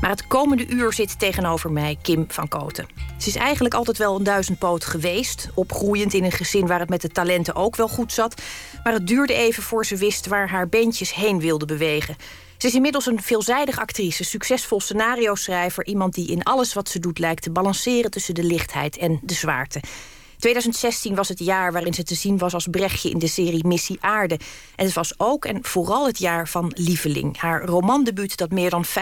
Maar het komende uur zit tegenover mij Kim van Koten. Ze is eigenlijk altijd wel een duizendpoot geweest. Opgroeiend in een gezin waar het met de talenten ook wel goed zat. Maar het duurde even voor ze wist waar haar beentjes heen wilden bewegen. Ze is inmiddels een veelzijdig actrice, succesvol scenario-schrijver... iemand die in alles wat ze doet lijkt te balanceren tussen de lichtheid en de zwaarte. 2016 was het jaar waarin ze te zien was als Brechtje in de serie Missie Aarde. En het was ook en vooral het jaar van Lieveling. Haar romandebuut dat meer dan 50.000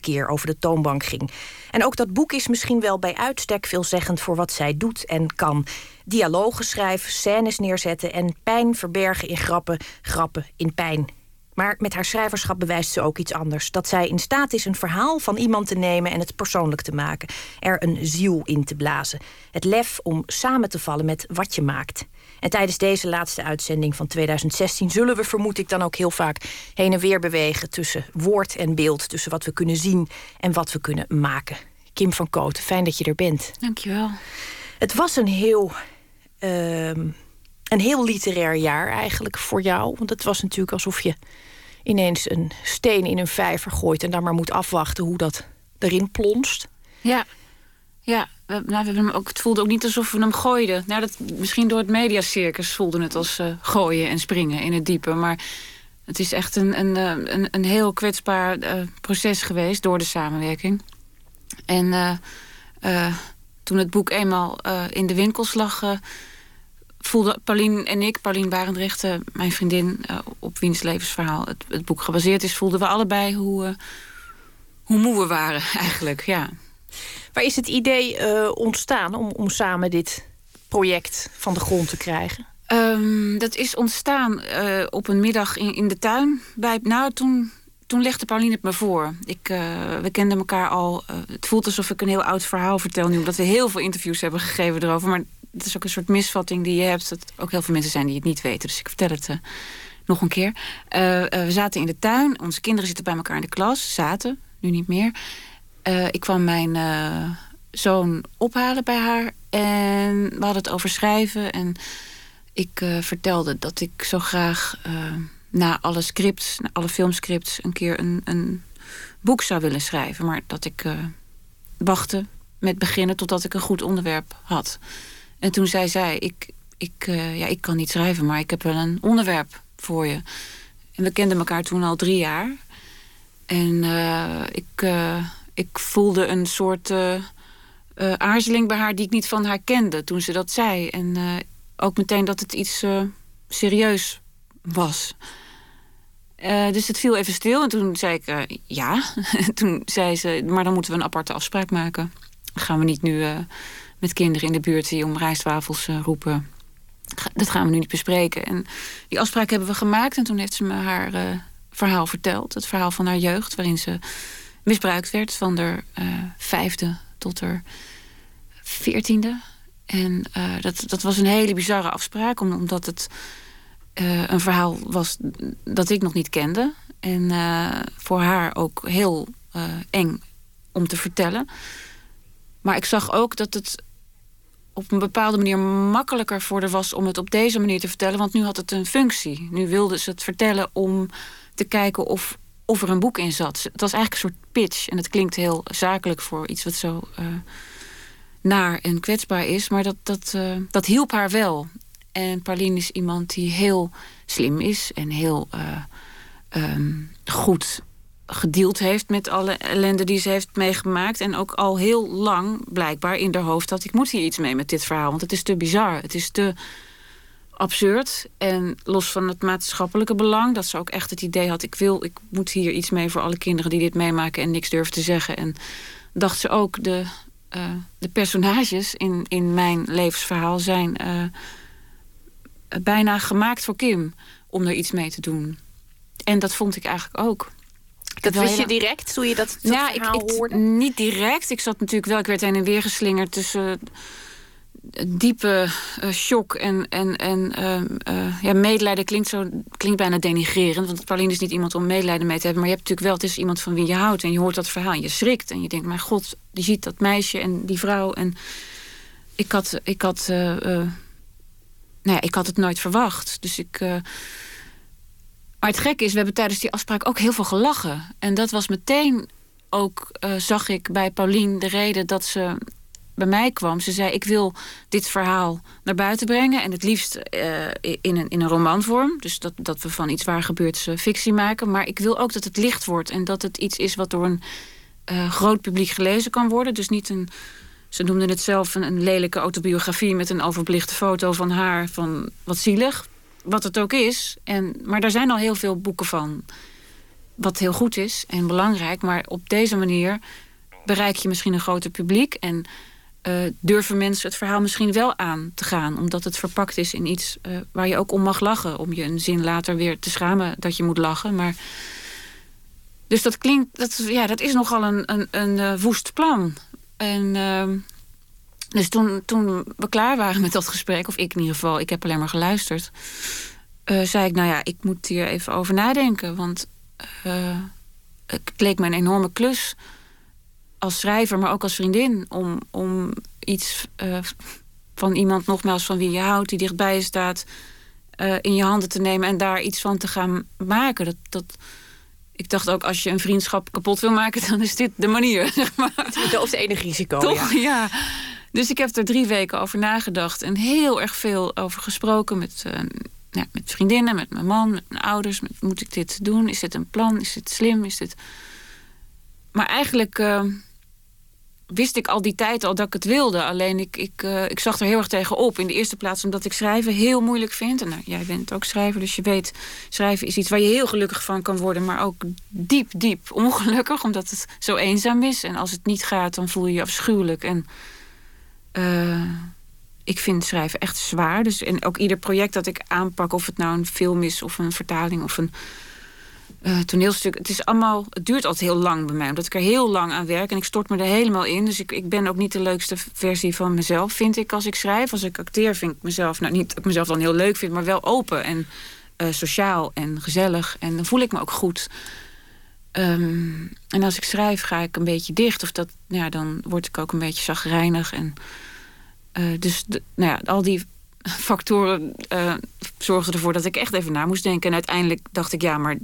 keer over de toonbank ging. En ook dat boek is misschien wel bij uitstek veelzeggend voor wat zij doet en kan. Dialogen schrijven, scènes neerzetten en pijn verbergen in grappen, grappen in pijn. Maar met haar schrijverschap bewijst ze ook iets anders. Dat zij in staat is een verhaal van iemand te nemen en het persoonlijk te maken. Er een ziel in te blazen. Het lef om samen te vallen met wat je maakt. En tijdens deze laatste uitzending van 2016 zullen we, vermoed ik, dan ook heel vaak heen en weer bewegen tussen woord en beeld. Tussen wat we kunnen zien en wat we kunnen maken. Kim van Kooten, fijn dat je er bent. Dankjewel. Het was een heel. Uh, een heel literair jaar eigenlijk voor jou. Want het was natuurlijk alsof je ineens een steen in een vijver gooit en dan maar moet afwachten hoe dat erin plonst. Ja, ja. We, nou, we hebben hem ook, het voelde ook niet alsof we hem gooiden. Nou, dat, misschien door het mediacircus voelde het als uh, gooien en springen in het diepe. Maar het is echt een, een, eh, een, een heel kwetsbaar uh, proces geweest door de samenwerking. En toen het boek eenmaal in de winkels lag voelde Paulien en ik, Paulien Barendrecht, mijn vriendin, uh, op wiens levensverhaal het, het, boek gebaseerd is, voelden we allebei hoe, uh, hoe moe we waren eigenlijk. Ja. Waar is het idee uh, ontstaan om, om samen dit project van de grond te krijgen? Um, dat is ontstaan op een middag in, in de tuin. Bij, nou, toen, toen legde Pauline het me voor. Ik, we kenden elkaar al. het voelt alsof ik een heel oud verhaal vertel nu, omdat we heel veel interviews hebben gegeven erover. Maar het is ook een soort misvatting die je hebt. Dat ook heel veel mensen zijn die het niet weten. Dus ik vertel het uh, nog een keer. Uh, uh, we zaten in de tuin. Onze kinderen zitten bij elkaar in de klas. Zaten, nu niet meer. ik kwam mijn zoon ophalen bij haar. En we hadden het over schrijven. En ik vertelde dat ik zo graag na alle scripts, na alle filmscripts... een keer een, een boek zou willen schrijven. Maar dat ik wachtte met beginnen totdat ik een goed onderwerp had. En toen zei zij, ik, ik, uh, ja, ik kan niet schrijven, maar ik heb wel een onderwerp voor je. En we kenden elkaar toen al drie jaar. En uh, ik, uh, ik voelde een soort aarzeling bij haar die ik niet van haar kende toen ze dat zei. En ook meteen dat het iets serieus was. dus het viel even stil en toen zei ik ja. toen zei ze, maar dan moeten we een aparte afspraak maken. Gaan we niet nu met kinderen in de buurt die om rijstwafels uh, roepen. Dat gaan we nu niet bespreken. En die afspraak hebben we gemaakt. En toen heeft ze me haar uh, verhaal verteld. Het verhaal van haar jeugd, waarin ze misbruikt werd van de uh, vijfde tot haar veertiende. En dat, dat was een hele bizarre afspraak, omdat het een verhaal was dat ik nog niet kende. En voor haar ook heel eng om te vertellen. Maar ik zag ook dat het op een bepaalde manier makkelijker voor haar was om het op deze manier te vertellen. Want nu had het een functie. Nu wilde ze het vertellen om te kijken of, of er een boek in zat. Het was eigenlijk een soort pitch. En het klinkt heel zakelijk voor iets wat zo uh, naar en kwetsbaar is. Maar dat, dat, uh, dat hielp haar wel. En Pauline is iemand die heel slim is en heel uh, um, goed gedeeld heeft met alle ellende die ze heeft meegemaakt. En ook al heel lang blijkbaar in haar hoofd had... ik moet hier iets mee met dit verhaal, want het is te bizar. Het is te absurd. En los van het maatschappelijke belang... dat ze ook echt het idee had... ik wil, ik moet hier iets mee voor alle kinderen die dit meemaken... en niks durven te zeggen. En dacht ze ook, de, uh, de personages in, in mijn levensverhaal... zijn uh, bijna gemaakt voor Kim om er iets mee te doen. En dat vond ik eigenlijk ook. Dat wist je direct toen je dat, dat ja, ik, hoorde? Niet direct. Ik zat natuurlijk wel, ik werd heen en weer geslingerd tussen diepe uh, shock en, en, en uh, ja, medelijden klinkt, zo, klinkt bijna denigrerend. Want Pauline is niet iemand om medelijden mee te hebben. Maar je hebt natuurlijk wel, het is iemand van wie je houdt. En je hoort dat verhaal en je schrikt. En je denkt, mijn god, die ziet dat meisje en die vrouw. En ik had, ik had, nou ja, ik had het nooit verwacht. Dus ik maar het gekke is, we hebben tijdens die afspraak ook heel veel gelachen. En dat was meteen ook uh, zag ik bij Paulien de reden dat ze bij mij kwam. Ze zei: Ik wil dit verhaal naar buiten brengen. En het liefst uh, in, een, in een romanvorm. Dus dat, dat we van iets waar gebeurt uh, fictie maken. Maar ik wil ook dat het licht wordt. En dat het iets is wat door een groot publiek gelezen kan worden. Dus niet een. Ze noemden het zelf een, een lelijke autobiografie met een overbelichte foto van haar. Van wat zielig. Wat het ook is. En, maar daar zijn al heel veel boeken van. Wat heel goed is en belangrijk. Maar op deze manier bereik je misschien een groter publiek. En uh, durven mensen het verhaal misschien wel aan te gaan. Omdat het verpakt is in iets uh, waar je ook om mag lachen. Om je een zin later weer te schamen dat je moet lachen. Maar... Dus dat klinkt, dat, ja, dat is nogal een, een, een uh, woest plan. En ehm, dus toen, toen we klaar waren met dat gesprek, of ik in ieder geval, ik heb alleen maar geluisterd, zei ik, nou ja, ik moet hier even over nadenken. Want het leek me een enorme klus als schrijver, maar ook als vriendin, om, om iets uh, van iemand, nogmaals, van wie je houdt, die dichtbij je staat, in je handen te nemen en daar iets van te gaan maken. Dat, dat, ik dacht ook, als je een vriendschap kapot wil maken, dan is dit de manier. Zeg maar. Dat is enig risico. Toch? Ja. ja. Dus ik heb er drie weken over nagedacht en heel erg veel over gesproken met, uh, ja, met vriendinnen, met mijn man, met mijn ouders. Met, moet ik dit doen? Is dit een plan? Is dit slim? Is dit. Maar eigenlijk wist ik al die tijd al dat ik het wilde. Alleen ik, ik, uh, ik zag er heel erg tegen op. In de eerste plaats omdat ik schrijven heel moeilijk vind. En nou, jij bent ook schrijver, dus je weet... schrijven is iets waar je heel gelukkig van kan worden... maar ook diep, diep ongelukkig, omdat het zo eenzaam is. En als het niet gaat, dan voel je je afschuwelijk. En uh, ik vind schrijven echt zwaar. Dus, en ook ieder project dat ik aanpak... of het nou een film is of een vertaling of een uh, toneelstuk. Het, is allemaal, het duurt altijd heel lang bij mij, omdat ik er heel lang aan werk en ik stort me er helemaal in. Dus ik, ik ben ook niet de leukste versie van mezelf, vind ik, als ik schrijf. Als ik acteer, vind ik mezelf, nou niet dat ik mezelf dan heel leuk vind, maar wel open en uh, sociaal en gezellig. En dan voel ik me ook goed. Um, en als ik schrijf, ga ik een beetje dicht. Of dat, nou ja, dan word ik ook een beetje zagrijnig. En, uh, dus nou ja, al die factoren uh, zorgden ervoor dat ik echt even na moest denken. En uiteindelijk dacht ik, ja, maar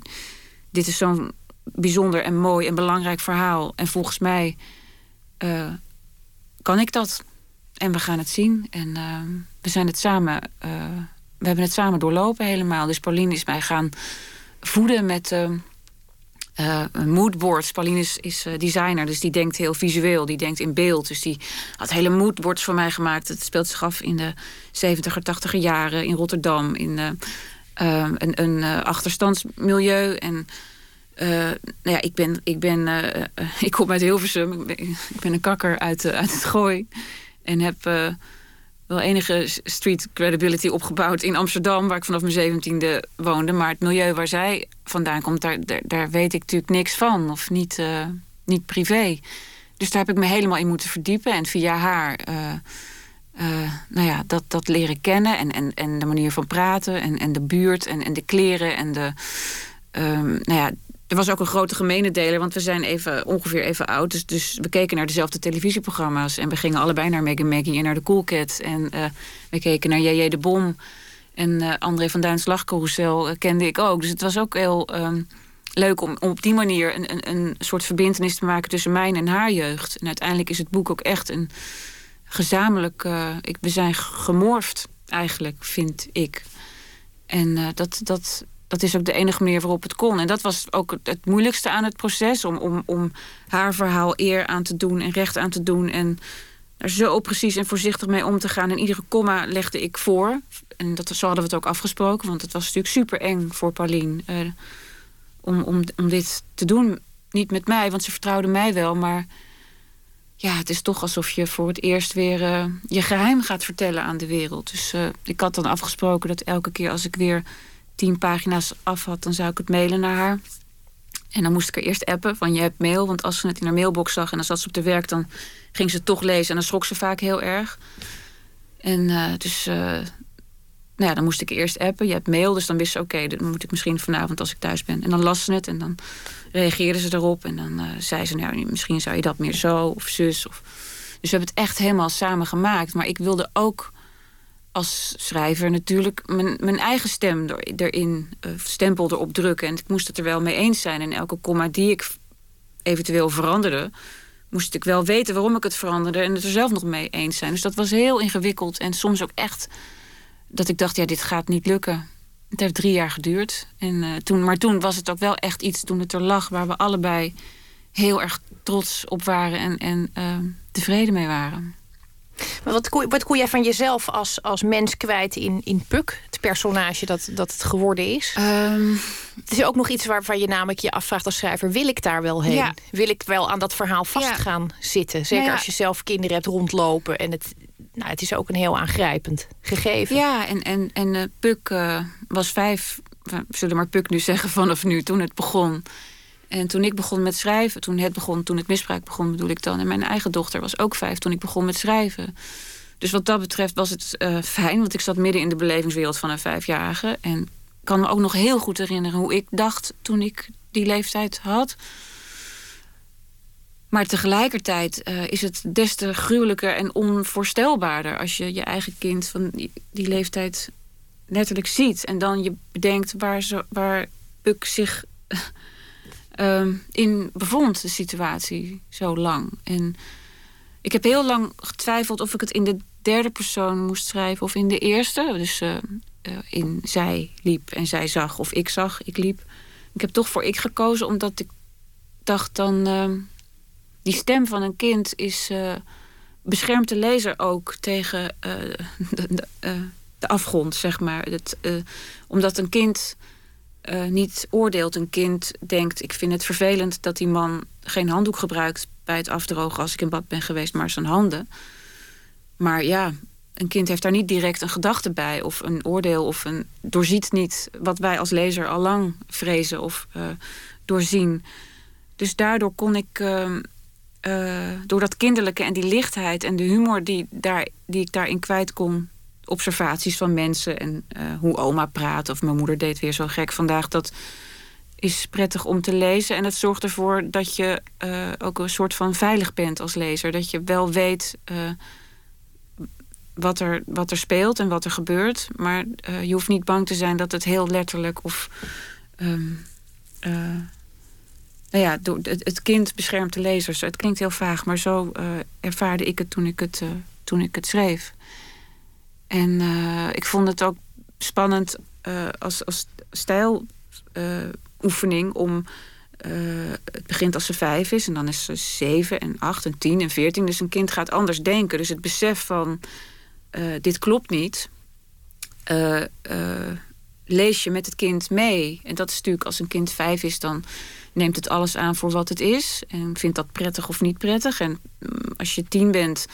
dit is zo'n bijzonder en mooi en belangrijk verhaal. En volgens mij uh, kan ik dat. En we gaan het zien. En we zijn het samen. We hebben het samen doorlopen helemaal. Dus Pauline is mij gaan voeden met uh, moodboards. Pauline is, uh, designer, dus die denkt heel visueel. Die denkt in beeld. Dus die had hele moodboards voor mij gemaakt. Het speelt zich af in de 70er, 80er jaren in Rotterdam. In uh, een, een achterstandsmilieu. En nou ja, ik ben... Ik, ben, ik kom uit Hilversum. Ik ben, ik ben een kakker uit, uit het gooi. En heb wel enige street credibility opgebouwd in Amsterdam, waar ik vanaf mijn zeventiende woonde. Maar het milieu waar zij vandaan komt, daar, daar, weet ik natuurlijk niks van. Of niet, uh, niet privé. Dus daar heb ik me helemaal in moeten verdiepen. En via haar, uh, uh, nou ja, dat, dat leren kennen. En, en, en de manier van praten. En, en de buurt. En, en de kleren. En de, um, nou ja, er was ook een grote gemene deler, want we zijn even, ongeveer even oud. Dus, dus we keken naar dezelfde televisieprogramma's. En we gingen allebei naar Maggie Maggie en naar de Cool Cat. En uh, we keken naar J.J. de Bom. En uh, André van Duins Lachcarousel uh, kende ik ook. Dus het was ook heel um, leuk om, om, op die manier een, een, een soort verbindenis te maken tussen mijn en haar jeugd. En uiteindelijk is het boek ook echt een gezamenlijk. ik, we zijn gemorfd, eigenlijk, vind ik. En dat, dat, dat is ook de enige manier waarop het kon. En dat was ook het moeilijkste aan het proces. Om, om, om haar verhaal eer aan te doen en recht aan te doen. En er zo precies en voorzichtig mee om te gaan. En iedere komma legde ik voor. En dat, zo hadden we het ook afgesproken. Want het was natuurlijk super eng voor Pauline. Uh, om, om, om dit te doen. Niet met mij, want ze vertrouwde mij wel. Maar ja, het is toch alsof je voor het eerst weer uh, je geheim gaat vertellen aan de wereld. Dus uh, ik had dan afgesproken dat elke keer als ik weer tien pagina's af had, dan zou ik het mailen naar haar. En dan moest ik er eerst appen van je hebt mail. Want als ze het in haar mailbox zag en dan zat ze op de werk... dan ging ze het toch lezen en dan schrok ze vaak heel erg. En uh, dus... Uh, nou ja, dan moest ik eerst appen. Je hebt mail, dus dan wist ze... oké, dan moet ik misschien vanavond als ik thuis ben. En dan las ze het en dan reageerde ze erop. En dan uh, zei ze, nou, misschien zou je dat meer zo of zus. Of... Dus we hebben het echt helemaal samen gemaakt. Maar ik wilde ook als schrijver natuurlijk mijn, mijn eigen stem erin, uh, stempel erop drukken. En ik moest het er wel mee eens zijn. En elke komma die ik eventueel veranderde, moest ik wel weten waarom ik het veranderde en het er zelf nog mee eens zijn. Dus dat was heel ingewikkeld en soms ook echt dat ik dacht, ja, dit gaat niet lukken. Het heeft drie jaar geduurd. En, uh, toen, maar toen was het ook wel echt iets, toen het er lag, waar we allebei heel erg trots op waren en, en uh, tevreden mee waren. Maar wat, wat kon jij van jezelf als, als mens kwijt in, in Puk, het personage dat, dat het geworden is? Um, het is ook nog iets waarvan je namelijk je afvraagt als schrijver: wil ik daar wel heen? Ja. Wil ik wel aan dat verhaal vast ja. gaan zitten? Zeker als je zelf kinderen hebt rondlopen en het, nou, het is ook een heel aangrijpend gegeven. Ja, en, en, en uh, Puk uh, was vijf, we zullen maar Puk nu zeggen vanaf nu, toen het begon. En toen ik begon met schrijven, toen het begon, toen het misbruik begon, bedoel ik dan. En mijn eigen dochter was ook vijf toen ik begon met schrijven. Dus wat dat betreft was het uh, fijn, want ik zat midden in de belevingswereld van een vijfjarige. En kan me ook nog heel goed herinneren hoe ik dacht toen ik die leeftijd had. Maar tegelijkertijd uh, is het des te gruwelijker en onvoorstelbaarder als je je eigen kind van die, leeftijd letterlijk ziet. En dan je bedenkt waar, zo, waar Puk zich uh, in bevond, de situatie, zo lang. En ik heb heel lang getwijfeld of ik het in de derde persoon moest schrijven of in de eerste. Dus uh, in zij liep en zij zag, of ik zag, ik liep. Ik heb toch voor ik gekozen, omdat ik dacht dan... Ehm, die stem van een kind is, uh, beschermt de lezer ook tegen de, de, afgrond, zeg maar. Omdat een kind niet oordeelt. Een kind denkt, ik vind het vervelend dat die man geen handdoek gebruikt bij het afdrogen als ik in bad ben geweest, maar zijn handen. Maar ja, een kind heeft daar niet direct een gedachte bij of een oordeel of een doorziet niet wat wij als lezer al lang vrezen of doorzien. Dus daardoor kon ik uh, door dat kinderlijke en die lichtheid en de humor die, daar, die ik daarin kwijt kon. Observaties van mensen en uh, hoe oma praat of mijn moeder deed weer zo gek vandaag. Dat is prettig om te lezen. En het zorgt ervoor dat je uh, ook een soort van veilig bent als lezer. Dat je wel weet wat, er, wat er speelt en wat er gebeurt. Maar je hoeft niet bang te zijn dat het heel letterlijk of. Um, nou ja, het, kind beschermt de lezers. Het klinkt heel vaag, maar zo ervaarde ik het toen ik het, toen ik het schreef. En uh, ik vond het ook spannend als, als stijloefening om. het begint als ze vijf is en dan is ze zeven en acht en tien en veertien. Dus een kind gaat anders denken. Dus het besef van dit klopt niet lees je met het kind mee. En dat is natuurlijk als een kind vijf is, dan neemt het alles aan voor wat het is. En vindt dat prettig of niet prettig. En mm, als je tien bent,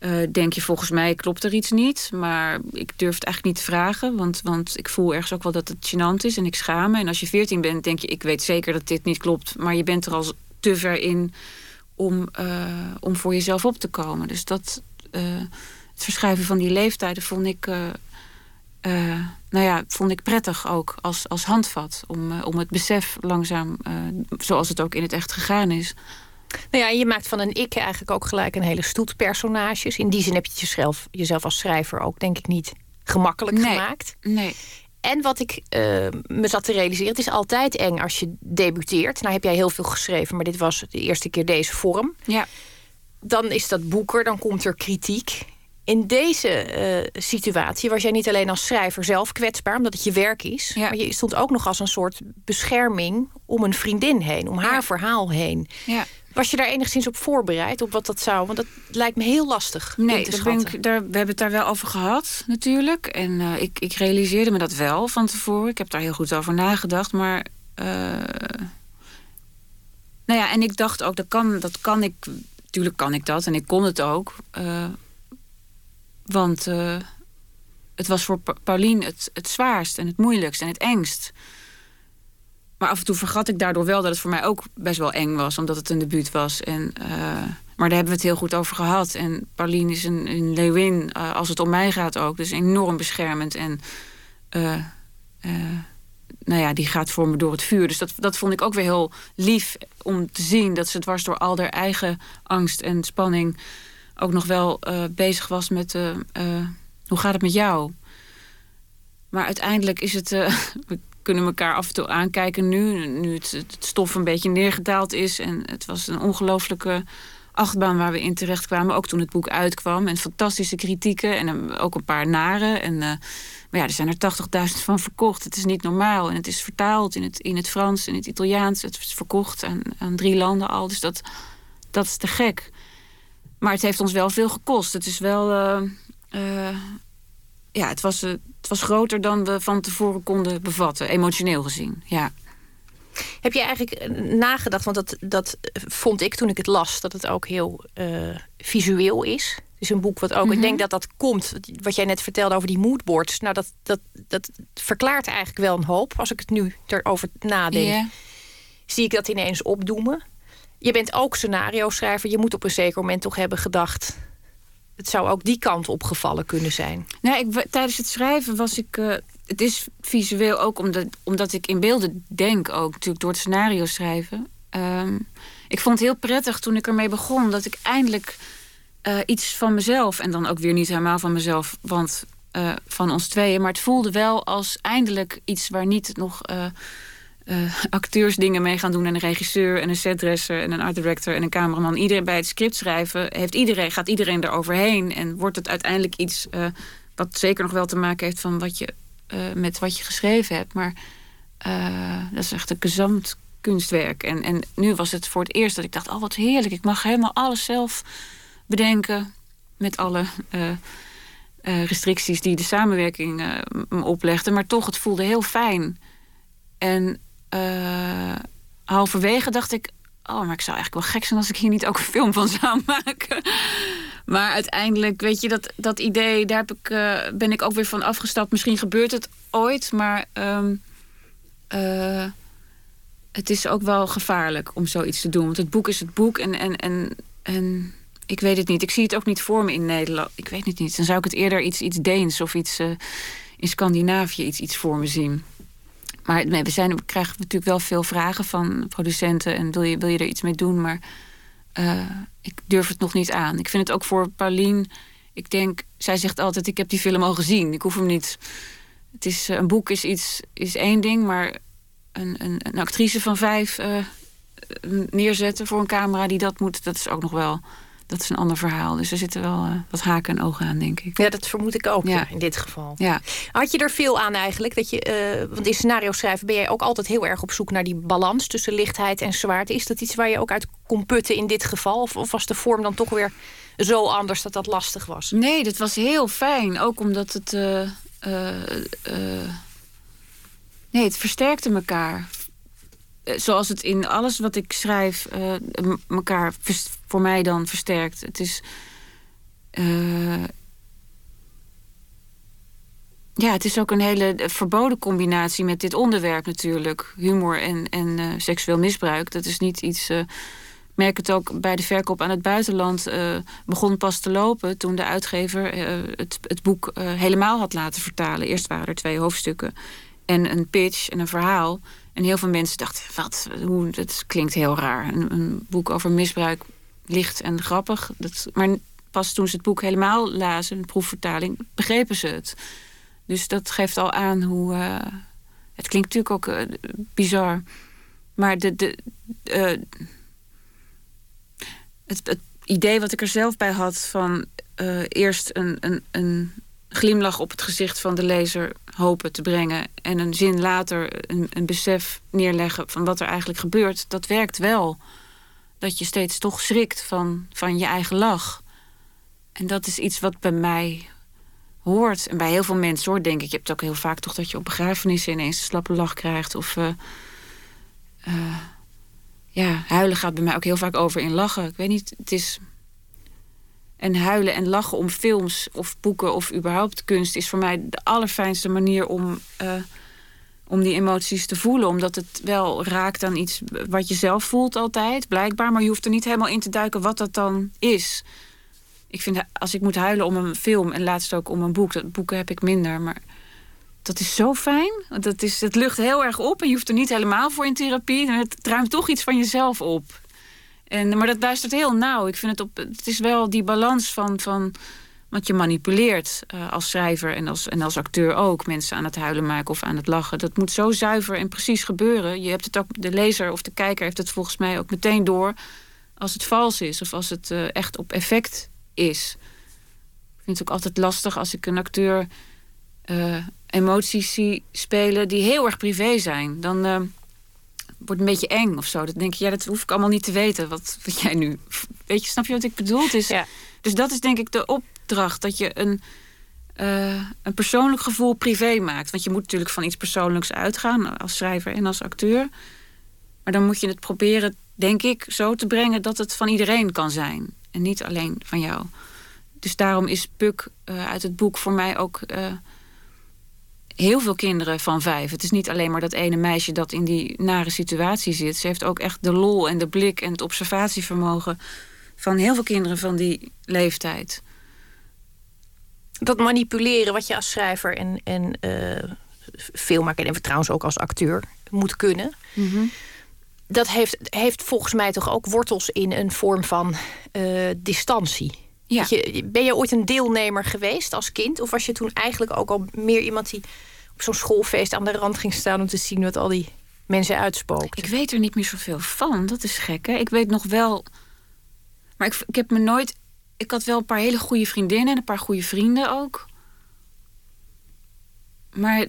uh, denk je volgens mij klopt er iets niet. Maar ik durf het eigenlijk niet te vragen. Want, want ik voel ergens ook wel dat het gênant is en ik schaam me. En als je veertien bent, denk je, ik weet zeker dat dit niet klopt. Maar je bent er al te ver in om, uh, om voor jezelf op te komen. Dus dat, uh, het verschuiven van die leeftijden vond ik nou ja, vond ik prettig ook als, als handvat. Om, om het besef langzaam, zoals het ook in het echt gegaan is. Nou ja, je maakt van een ik eigenlijk ook gelijk een hele stoet personages. In die zin heb je jezelf, jezelf als schrijver ook, denk ik, niet gemakkelijk nee, gemaakt. Nee. En wat ik me zat te realiseren, het is altijd eng als je debuteert. Nou heb jij heel veel geschreven, maar dit was de eerste keer deze vorm. Ja. Dan is dat boeker, dan komt er kritiek in deze uh, situatie was jij niet alleen als schrijver zelf kwetsbaar, omdat het je werk is, ja. maar je stond ook nog als een soort bescherming om een vriendin heen, om haar ja. verhaal heen. Ja. Was je daar enigszins op voorbereid, op wat dat zou? Want dat lijkt me heel lastig. Nee, te daar ik, daar, we hebben het daar wel over gehad, natuurlijk. En uh, ik, ik realiseerde me dat wel van tevoren. Ik heb daar heel goed over nagedacht. Maar. Uh, nou ja, en ik dacht ook, dat kan, dat kan ik. Tuurlijk kan ik dat en ik kon het ook. Uh, want het was voor Paulien het, het zwaarst en het moeilijkst en het engst. Maar af en toe vergat ik daardoor wel dat het voor mij ook best wel eng was, omdat het een debuut was. En, uh, maar daar hebben we het heel goed over gehad. En Pauline is een, een leeuwin, uh, als het om mij gaat ook. Dus enorm beschermend. En nou ja, die gaat voor me door het vuur. Dus dat, dat vond ik ook weer heel lief om te zien dat ze dwars door al haar eigen angst en spanning ook nog wel bezig was met hoe gaat het met jou? Maar uiteindelijk is het, kunnen elkaar af en toe aankijken nu. Nu het, het stof een beetje neergedaald is. En het was een ongelofelijke achtbaan waar we in terecht kwamen. Ook toen het boek uitkwam. En fantastische kritieken. En ook een paar nare. En, uh, maar ja, er zijn er 80.000 van verkocht. Het is niet normaal. En het is vertaald in het, in het Frans, in het Italiaans. Het is verkocht aan, drie landen al. Dus dat, dat is te gek. Maar het heeft ons wel veel gekost. Het is wel. Uh, ja, het was, het was groter dan we van tevoren konden bevatten, emotioneel gezien. Ja. Heb je eigenlijk nagedacht, want dat, dat vond ik toen ik het las, dat het ook heel uh, visueel is. Het is een boek wat ook, ik mhm. denk dat dat komt, wat jij net vertelde over die moodboards. Nou, dat, dat, dat verklaart eigenlijk wel een hoop. Als ik het nu erover nadenk, zie ik dat ineens opdoemen. Je bent ook scenario schrijver. Je moet op een zeker moment toch hebben gedacht het zou ook die kant opgevallen kunnen zijn. Nee, ik, tijdens het schrijven was ik. Uh, het is visueel ook omdat, omdat ik in beelden denk, ook natuurlijk door het scenario schrijven. Um, ik vond het heel prettig toen ik ermee begon dat ik eindelijk uh, iets van mezelf, en dan ook weer niet helemaal van mezelf, want uh, van ons tweeën, maar het voelde wel als eindelijk iets waar niet nog uh, acteurs dingen mee gaan doen. En een regisseur en een setdresser en een art director en een cameraman. Iedereen bij het script schrijven heeft iedereen, gaat iedereen eroverheen. En wordt het uiteindelijk iets uh, wat zeker nog wel te maken heeft van wat je, uh, met wat je geschreven hebt. Maar dat is echt een gezamd kunstwerk. En, en nu was het voor het eerst dat ik dacht: oh wat heerlijk, ik mag helemaal alles zelf bedenken. Met alle. restricties die de samenwerking me oplegde. Maar toch, het voelde heel fijn. En uh, halverwege dacht ik... oh, maar ik zou eigenlijk wel gek zijn als ik hier niet ook een film van zou maken. Maar uiteindelijk, weet je, dat, dat idee, daar heb ik, uh, ben ik ook weer van afgestapt. Misschien gebeurt het ooit, maar um, uh, het is ook wel gevaarlijk om zoiets te doen. Want het boek is het boek en, en, en, en ik weet het niet. Ik zie het ook niet voor me in Nederland. Ik weet het niet. Dan zou ik het eerder iets, iets Deens of iets in Scandinavië iets, iets voor me zien. Maar we, zijn, we krijgen natuurlijk wel veel vragen van producenten. En wil je, wil je er iets mee doen? Maar uh, ik durf het nog niet aan. Ik vind het ook voor Paulien. Ik denk, zij zegt altijd: Ik heb die film al gezien. Ik hoef hem niet. Het is, eh, een boek is, iets, is één ding, maar een, een, een actrice van vijf uh, neerzetten voor een camera die dat moet, dat is ook nog wel dat is een ander verhaal. Dus er zitten wel uh, wat haken en ogen aan, denk ik. Ja, dat vermoed ik ook ja. in dit geval. Ja. Had je er veel aan eigenlijk? Dat je, uh, want in scenario schrijven ben jij ook altijd heel erg op zoek naar die balans tussen lichtheid en zwaarte. Is dat iets waar je ook uit kon putten in dit geval? Of, of was de vorm dan toch weer zo anders dat dat lastig was? Nee, dat was heel fijn. Ook omdat het. Uh, nee, het versterkte elkaar. Zoals het in alles wat ik schrijf elkaar voor mij dan versterkt. Het is. Uh, ja, het is ook een hele verboden combinatie met dit onderwerp natuurlijk. Humor en, en uh, seksueel misbruik. Dat is niet iets. Uh, merk het ook bij de verkoop aan het buitenland. Uh, begon pas te lopen toen de uitgever het, het boek helemaal had laten vertalen. Eerst waren er twee hoofdstukken en een pitch en een verhaal. En heel veel mensen dachten: wat, hoe, dat klinkt heel raar. Een, een boek over misbruik licht en grappig. Dat, maar pas toen ze het boek helemaal lazen, een proefvertaling, begrepen ze het. Dus dat geeft al aan hoe. Uh, het klinkt natuurlijk ook uh, bizar. Maar de, de, het, het, idee wat ik er zelf bij had van eerst een, een, een glimlach op het gezicht van de lezer hopen te brengen en een zin later een, een besef neerleggen van wat er eigenlijk gebeurt, dat werkt wel dat je steeds toch schrikt van, van je eigen lach. En dat is iets wat bij mij hoort. En bij heel veel mensen hoort, denk ik. Je hebt ook heel vaak toch dat je op begrafenissen ineens een slappe lach krijgt. Of uh, uh, ja, huilen gaat bij mij ook heel vaak over in lachen. Ik weet niet, het is. En huilen en lachen om films of boeken of überhaupt kunst is voor mij de allerfijnste manier om. Uh, om die emoties te voelen. Omdat het wel raakt aan iets wat je zelf voelt altijd, blijkbaar. Maar je hoeft er niet helemaal in te duiken wat dat dan is. Ik vind, als ik moet huilen om een film en laatst ook om een boek... dat boeken heb ik minder, maar dat is zo fijn. Dat is, het lucht heel erg op en je hoeft er niet helemaal voor in therapie. Het ruimt toch iets van jezelf op. En, maar dat luistert heel nauw. Ik vind het op. Het is wel die balans van, van Want je manipuleert uh, als schrijver en als, en als acteur ook mensen aan het huilen maken of aan het lachen. Dat moet zo zuiver en precies gebeuren. Je hebt het ook, de lezer of de kijker heeft het volgens mij ook meteen door als het vals is of als het uh, echt op effect is. Ik vind het ook altijd lastig als ik een acteur uh, emoties zie spelen die heel erg privé zijn. Dan wordt een beetje eng of zo. Dan denk je, ja, dat hoef ik allemaal niet te weten. Wat, wat jij nu. Weet je, snap je wat ik bedoel? Is, ja. Dus dat is denk ik de opdracht. Dat je een, uh, een persoonlijk gevoel privé maakt. Want je moet natuurlijk van iets persoonlijks uitgaan als schrijver en als acteur. Maar dan moet je het proberen, denk ik, zo te brengen dat het van iedereen kan zijn. En niet alleen van jou. Dus daarom is Puk uh, uit het boek voor mij ook. Uh, heel veel kinderen van vijf. Het is niet alleen maar dat ene meisje dat in die nare situatie zit. Ze heeft ook echt de lol en de blik en het observatievermogen van heel veel kinderen van die leeftijd. Dat manipuleren wat je als schrijver en, en uh, filmmaker en trouwens ook als acteur moet kunnen. Mhm. Dat heeft, heeft volgens mij toch ook wortels in een vorm van uh, distantie. Ja. Je, ben je ooit een deelnemer geweest als kind? Of was je toen eigenlijk ook al meer iemand die op zo'n schoolfeest aan de rand ging staan om te zien wat al die mensen uitspookten? Ik weet er niet meer zoveel van. Dat is gek, hè? Ik weet nog wel. Maar ik, ik heb me nooit. Ik had wel een paar hele goede vriendinnen en een paar goede vrienden ook. Maar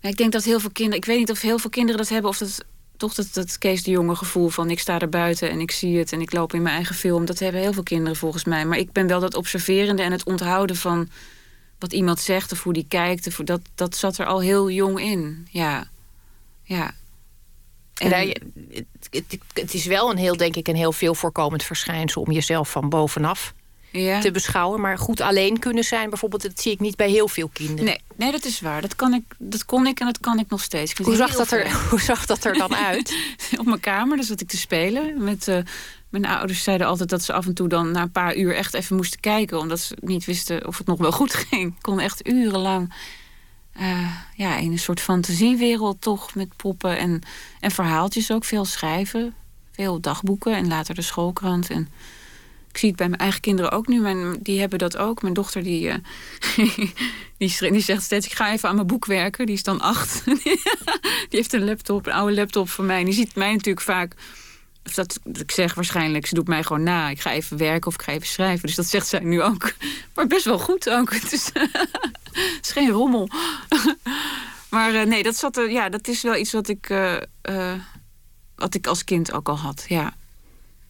ik denk dat heel veel kinderen. Ik weet niet of heel veel kinderen dat hebben of dat toch dat, dat Kees de Jonge gevoel van ik sta er buiten en ik zie het en ik loop in mijn eigen film. Dat hebben heel veel kinderen volgens mij. Maar ik ben wel dat observerende en het onthouden van wat iemand zegt of hoe die kijkt. Of dat, dat zat er al heel jong in. Ja. Ja. En het, het, het, is wel een heel, denk ik, een heel veel voorkomend verschijnsel om jezelf van bovenaf ja. te beschouwen. Maar goed alleen kunnen zijn, bijvoorbeeld, dat zie ik niet bij heel veel kinderen. Nee, nee dat is waar. Dat, kan ik, dat kon ik en dat kan ik nog steeds. hoe, zag dat er, hoe zag dat er dan uit? Op mijn kamer, dus zat ik te spelen. Met, uh, mijn ouders zeiden altijd dat ze af en toe dan na een paar uur echt even moesten kijken. Omdat ze niet wisten of het nog wel goed ging. Ik kon echt urenlang uh, ja, in een soort fantasiewereld toch met poppen en, en verhaaltjes ook. Veel schrijven, veel dagboeken en later de schoolkrant. En ik zie het bij mijn eigen kinderen ook nu. Mijn, die hebben dat ook. Mijn dochter die, uh, die, die, zegt steeds... ik ga even aan mijn boek werken. Die is dan acht. die heeft een laptop, een oude laptop van mij. En die ziet mij natuurlijk vaak... Of dat, ik zeg waarschijnlijk, ze doet mij gewoon na. Ik ga even werken of ik ga even schrijven. Dus dat zegt zij nu ook. Maar best wel goed ook. Het is, geen rommel. maar uh, nee, dat, zat er, ja, dat is wel iets wat ik, uh, wat ik als kind ook al had. Ja.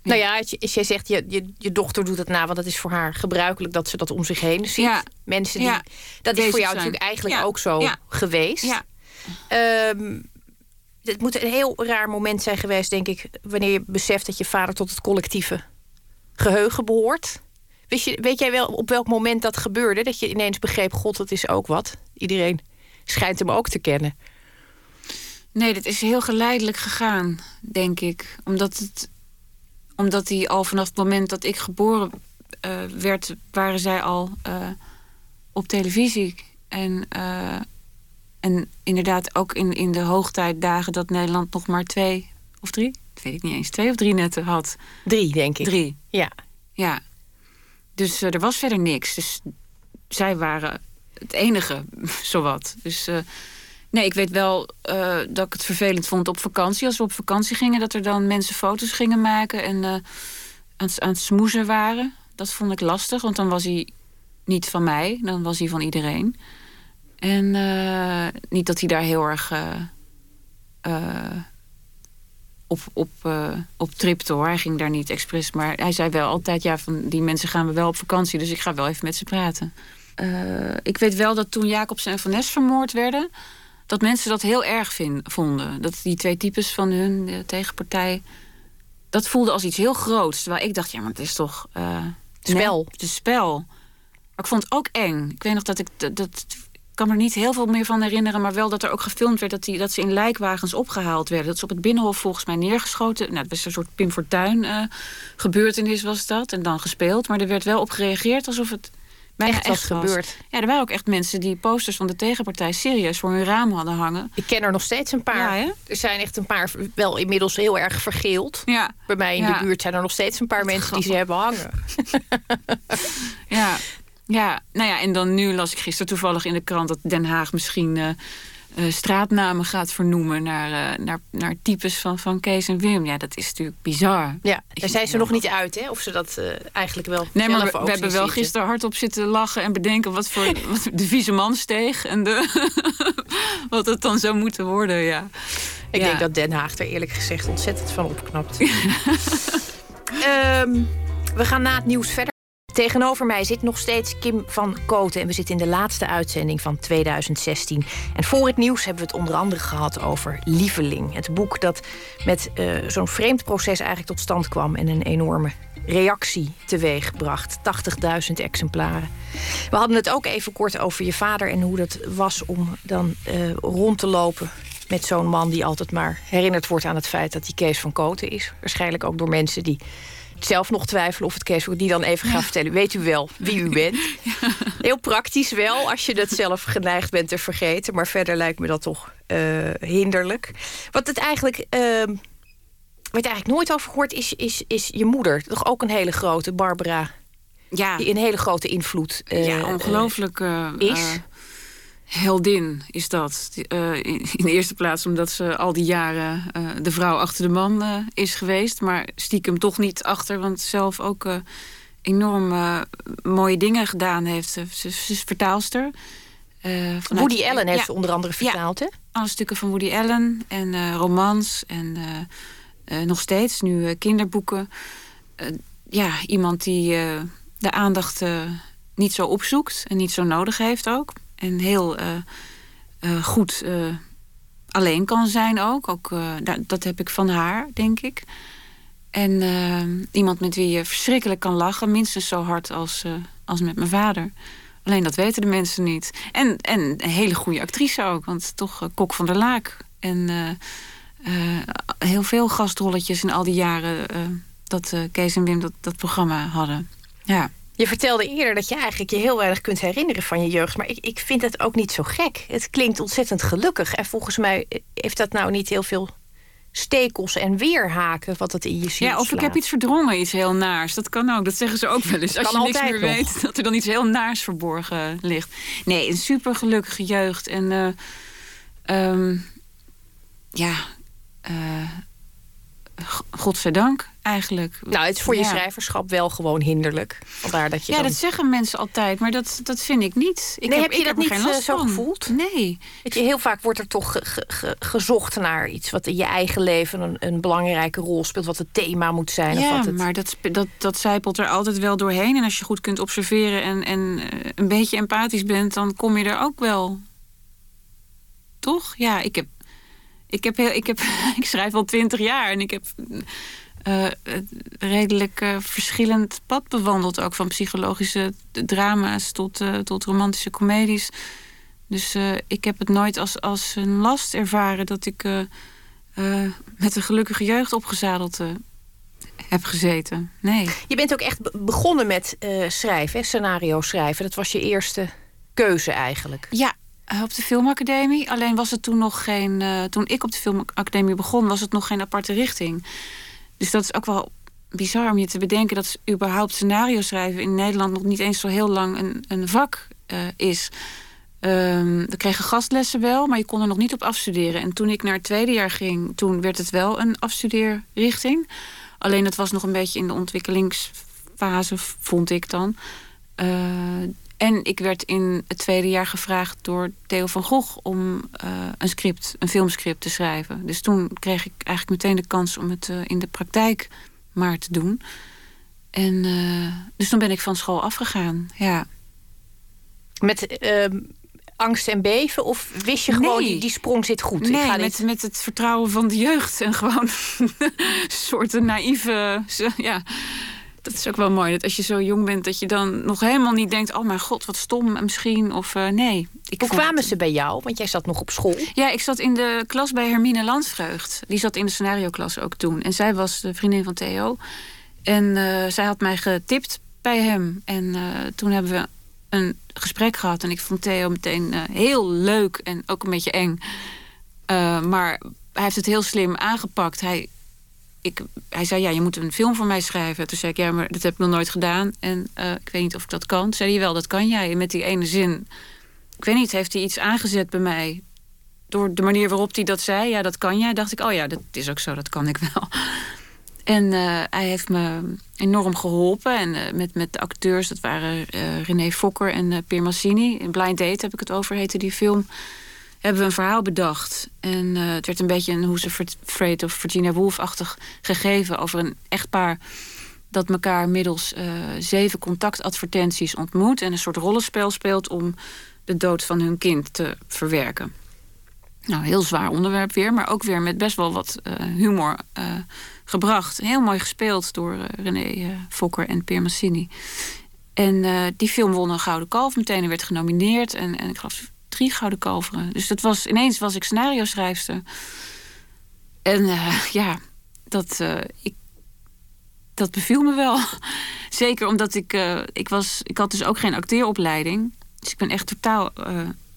Nou ja, als jij zegt, je, je, je dochter doet het na, want dat is voor haar gebruikelijk dat ze dat om zich heen ziet. Ja. Mensen die. Dat is voor jou natuurlijk eigenlijk ook zo geweest. Ja. Um, het moet een heel raar moment zijn geweest, denk ik, wanneer je beseft dat je vader tot het collectieve geheugen behoort. Weet, je, weet jij wel op welk moment dat gebeurde? Dat je ineens begreep, god, dat is ook wat. Iedereen schijnt hem ook te kennen. Nee, dat is heel geleidelijk gegaan, denk ik. Omdat het omdat hij al vanaf het moment dat ik geboren uh, werd, waren zij al uh, op televisie. En, uh, en inderdaad ook in, in de hoogtijdagen dat Nederland nog maar twee of drie, dat weet ik niet eens, twee of drie netten had. Drie, denk ik. Drie. Ja. Ja. Dus er was verder niks. Dus zij waren het enige, zowat. Dus Nee, ik weet wel uh, dat ik het vervelend vond op vakantie. Als we op vakantie gingen, dat er dan mensen foto's gingen maken en uh, aan, aan het smoezen waren. Dat vond ik lastig, want dan was hij niet van mij, dan was hij van iedereen. En uh, niet dat hij daar heel erg op, op, op tripte hoor. Hij ging daar niet expres, maar hij zei wel altijd: ja, van die mensen gaan we wel op vakantie, dus ik ga wel even met ze praten. ik weet wel dat toen Jacobsen en Van Nes vermoord werden dat mensen dat heel erg vind, vonden. Dat die twee types van hun tegenpartij. Dat voelde als iets heel groots. Terwijl ik dacht, ja, maar het is toch. Uh, spel. het is spel. Maar ik vond het ook eng. Ik weet nog dat ik. Dat, dat ik kan me er niet heel veel meer van herinneren. Maar wel dat er ook gefilmd werd dat, die, dat ze in lijkwagens opgehaald werden. Dat ze op het binnenhof volgens mij neergeschoten. Nou, het was een soort Pim Fortuyn uh, gebeurtenis was dat. En dan gespeeld. Maar er werd wel op gereageerd alsof het echt, gebeurd. Ja, er waren ook echt mensen die posters van de tegenpartij serieus voor hun raam hadden hangen. Ik ken er nog steeds een paar. Ja, er zijn echt een paar wel inmiddels heel erg vergeeld. Ja. Bij mij in de buurt zijn er nog steeds een paar mensen die ze hebben hangen. ja. Ja. ja, nou ja, en dan nu las ik gisteren toevallig in de krant dat Den Haag misschien. Uh, uh, straatnamen gaat vernoemen naar, uh, naar, naar types van, van Kees en Wim. Ja, dat is natuurlijk bizar. Ja, daar zijn ze nog niet uit, hè? Of ze dat uh, eigenlijk wel. Nee, maar we, we hebben wel gisteren hardop zitten lachen en bedenken wat voor wat de vieze man steeg en de, wat het dan zou moeten worden. Ja. Ik ja. denk dat Den Haag er eerlijk gezegd ontzettend van opknapt. um, we gaan na het nieuws verder. Tegenover mij zit nog steeds Kim van Koten en we zitten in de laatste uitzending van 2016. En voor het nieuws hebben we het onder andere gehad over Lieveling. Het boek dat met uh, zo'n vreemd proces eigenlijk tot stand kwam en een enorme reactie teweegbracht. 80.000 exemplaren. We hadden het ook even kort over je vader en hoe dat was om dan uh, rond te lopen met zo'n man die altijd maar herinnerd wordt aan het feit dat hij Kees van Koten is. Waarschijnlijk ook door mensen die zelf nog twijfelen of het Kees die dan even gaat vertellen. Weet u wel wie u bent? Ja. Heel praktisch wel, als je dat zelf geneigd bent te vergeten. Maar verder lijkt me dat toch uh, hinderlijk. Wat het eigenlijk... Uh, je eigenlijk nooit over gehoord is, is, is je moeder. Toch ook een hele grote, Barbara. Ja. Die een hele grote invloed uh, Ja, ongelooflijk uh, is. Heldin is dat. Uh, in, de eerste plaats omdat ze al die jaren uh, de vrouw achter de man uh, is geweest. Maar stiekem toch niet achter, want zelf ook enorm mooie dingen gedaan heeft. Ze, ze is vertaalster. Woody Allen heeft ja, ze onder andere vertaald, ja, hè? Alle stukken van Woody Allen en romans en nog steeds nu kinderboeken. ja, iemand die de aandacht niet zo opzoekt en niet zo nodig heeft ook en heel uh, uh, goed uh, alleen kan zijn ook. ook dat, dat heb ik van haar, denk ik. En iemand met wie je verschrikkelijk kan lachen, minstens zo hard als, als met mijn vader. Alleen dat weten de mensen niet. En, en een hele goede actrice ook, want toch Kok van der Laak. En heel veel gastrolletjes in al die jaren dat Kees en Wim dat, dat programma hadden. Ja. Je vertelde eerder dat je eigenlijk je heel weinig kunt herinneren van je jeugd. Maar ik, ik vind het ook niet zo gek. Het klinkt ontzettend gelukkig. En volgens mij heeft dat nou niet heel veel stekels en weerhaken wat het in je ziet. Ja, of slaat. ik heb iets verdrongen, iets heel naars. Dat kan ook, dat zeggen ze ook wel eens. Als je niks meer nog. weet, dat er dan iets heel naars verborgen ligt. Nee, een super gelukkige jeugd. En uh, um, ja, uh, godzijdank eigenlijk. Nou, het is voor je schrijverschap wel gewoon hinderlijk. Vandaar dat je ja, dan... dat zeggen mensen altijd, maar dat, dat vind ik niet. Ik nee, heb, heb je dat heb niet geen last zo van. gevoeld? Nee. Weet je, heel vaak wordt er toch ge, ge, ge, gezocht naar iets wat in je eigen leven een, een, belangrijke rol speelt, wat het thema moet zijn. Ja, of wat het... maar dat, dat, dat zijpelt er altijd wel doorheen. En als je goed kunt observeren en, en uh, een beetje empathisch bent, dan kom je er ook wel. Toch? Ja, ik heb. Ik, heb heel, ik, heb, ik schrijf al twintig jaar en ik heb uh, redelijk uh, verschillend pad bewandeld. Ook van psychologische drama's tot, uh, tot romantische comedies. Dus ik heb het nooit als, als een last ervaren dat ik met een gelukkige jeugd opgezadeld heb gezeten. Nee. Je bent ook echt begonnen met schrijven, scenario schrijven. Dat was je eerste keuze eigenlijk. Ja, op de filmacademie. Alleen was het toen nog geen. toen ik op de filmacademie begon, was het nog geen aparte richting. Dus dat is ook wel bizar om je te bedenken dat überhaupt scenario schrijven in Nederland nog niet eens zo heel lang een, een vak uh, is. Um, we kregen gastlessen wel, maar je kon er nog niet op afstuderen. En toen ik naar het tweede jaar ging, toen werd het wel een afstudeerrichting. Alleen het was nog een beetje in de ontwikkelingsfase, vond ik dan. En ik werd in het tweede jaar gevraagd door Theo van Gogh om uh, een script, een filmscript te schrijven. Dus toen kreeg ik eigenlijk meteen de kans om het uh, in de praktijk maar te doen. En uh, dus toen ben ik van school afgegaan. Ja. Met angst en beven? Of wist je gewoon, nee. die, die sprong zit goed? Nee, ik ga met, met het vertrouwen van de jeugd. En gewoon een soort naïeve... Ja, dat is ook wel mooi. Dat als je zo jong bent, dat je dan nog helemaal niet denkt: oh mijn god, wat stom misschien. Of uh, nee. Ik Hoe kwamen het... ze bij jou? Want jij zat nog op school. Ja, ik zat in de klas bij Hermine Landsvreugd. Die zat in de scenario-klas ook toen. En zij was de vriendin van Theo. En uh, zij had mij getipt bij hem. En uh, toen hebben we een gesprek gehad. En ik vond Theo meteen heel leuk en ook een beetje eng. maar hij heeft het heel slim aangepakt. Hij hij zei, ja, je moet een film voor mij schrijven. Toen zei ik, ja, maar dat heb ik nog nooit gedaan. En uh, ik weet niet of ik dat kan. Toen zei hij, wel, dat kan jij. met die ene zin, ik weet niet, heeft hij iets aangezet bij mij. Door de manier waarop hij dat zei, ja, dat kan jij. Dacht ik, oh ja, dat is ook zo, dat kan ik wel. En uh, hij heeft me enorm geholpen. En uh, met, met de acteurs, dat waren René Fokker en Pier Massini. In Blind Date heb ik het over, heette die film. Hebben we een verhaal bedacht. En het werd een beetje een Hoe ze Freight of Virginia Woolf-achtig gegeven... over een echtpaar dat elkaar middels zeven contactadvertenties ontmoet... en een soort rollenspel speelt om de dood van hun kind te verwerken. Nou, heel zwaar onderwerp weer, maar ook weer met best wel wat humor gebracht. Heel mooi gespeeld door René Fokker en Pier Massini. En die film won een Gouden Kalf meteen en werd genomineerd. En, en ik geloof drie Gouden Kalveren. Dus dat was, ineens was ik scenario schrijfster. En ja, dat, ik, dat beviel me wel. Zeker omdat ik, ik was, ik had dus ook geen acteeropleiding. Dus ik ben echt totaal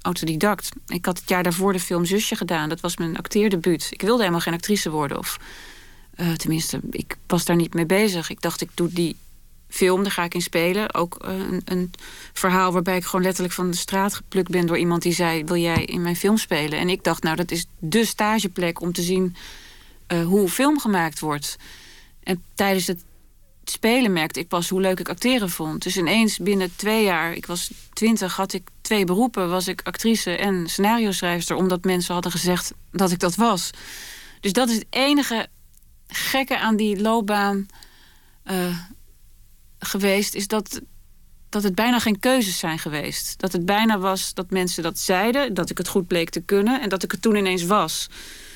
autodidact. Ik had het jaar daarvoor de film Zusje gedaan. Dat was mijn acteerdebuut. Ik wilde helemaal geen actrice worden of tenminste, ik was daar niet mee bezig. Ik dacht, ik doe die film, daar ga ik in spelen. Ook uh, een, een, verhaal waarbij ik gewoon letterlijk van de straat geplukt ben door iemand die zei: Wil jij in mijn film spelen? En ik dacht, nou, dat is de stageplek om te zien uh, hoe film gemaakt wordt. En tijdens het spelen merkte ik pas hoe leuk ik acteren vond. Dus ineens binnen twee jaar, ik was twintig, had ik twee beroepen. Was ik actrice en scenario schrijfster, omdat mensen hadden gezegd dat ik dat was. Dus dat is het enige gekke aan die loopbaan uh, geweest is dat, dat het bijna geen keuzes zijn geweest. Dat het bijna was dat mensen dat zeiden, dat ik het goed bleek te kunnen en dat ik het toen ineens was.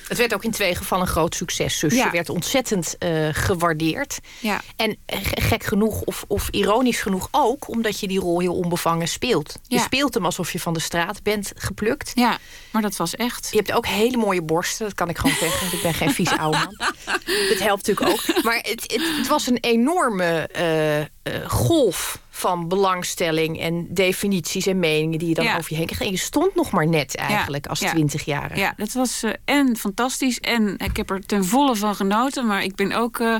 Het werd ook in twee gevallen een groot succes. Dus ja. je werd ontzettend uh, gewaardeerd. Ja. En gek genoeg, of, of ironisch genoeg ook... omdat je die rol heel onbevangen speelt. Je speelt hem alsof je van de straat bent geplukt. Ja, maar dat was echt. Je hebt ook hele mooie borsten, dat kan ik gewoon zeggen. ik ben geen vies oude man. Dat helpt natuurlijk ook. Maar het, het, het was een enorme uh, uh, golf van belangstelling en definities en meningen die je dan over je heen kreeg. En je stond nog maar net eigenlijk als twintigjarige. Ja. ja, dat was uh, en fantastisch en ik heb er ten volle van genoten. Maar ik ben ook uh,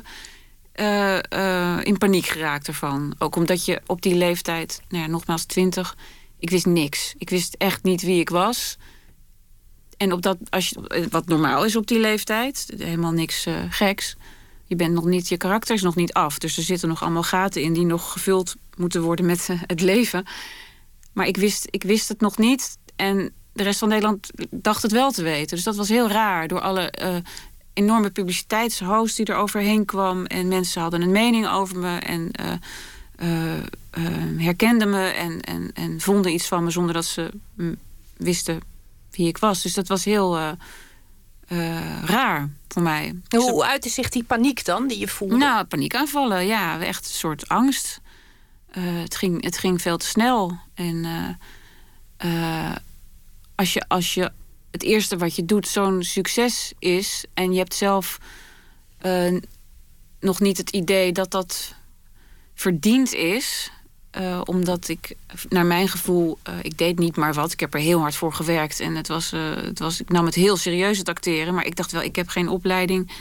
uh, in paniek geraakt ervan. Ook omdat je op die leeftijd, nou ja, nogmaals twintig, ik wist niks. Ik wist echt niet wie ik was. En op dat, als je, wat normaal is op die leeftijd, helemaal niks geks je bent nog niet, je karakter is nog niet af. Dus er zitten nog allemaal gaten in die nog gevuld moeten worden met eh, het leven. Maar ik wist, ik wist het nog niet. En de rest van Nederland dacht het wel te weten. Dus dat was heel raar. Door alle uh, enorme publiciteitshost die er overheen kwam. En mensen hadden een mening over me. En uh, herkenden me. En, en, en vonden iets van me zonder dat ze wisten wie ik was. Dus dat was heel raar voor mij. Hoe uitte zich die paniek dan, die je voelde? Nou, paniekaanvallen, ja. Echt een soort angst. Uh, het, ging, het ging veel te snel. En uh, als, je, als je het eerste wat je doet zo'n succes is... en je hebt zelf nog niet het idee dat dat verdiend is... Omdat ik, naar mijn gevoel, ik deed niet maar wat. Ik heb er heel hard voor gewerkt. En het was, het was, ik nam het heel serieus, het acteren. Maar ik dacht wel, ik heb geen opleiding.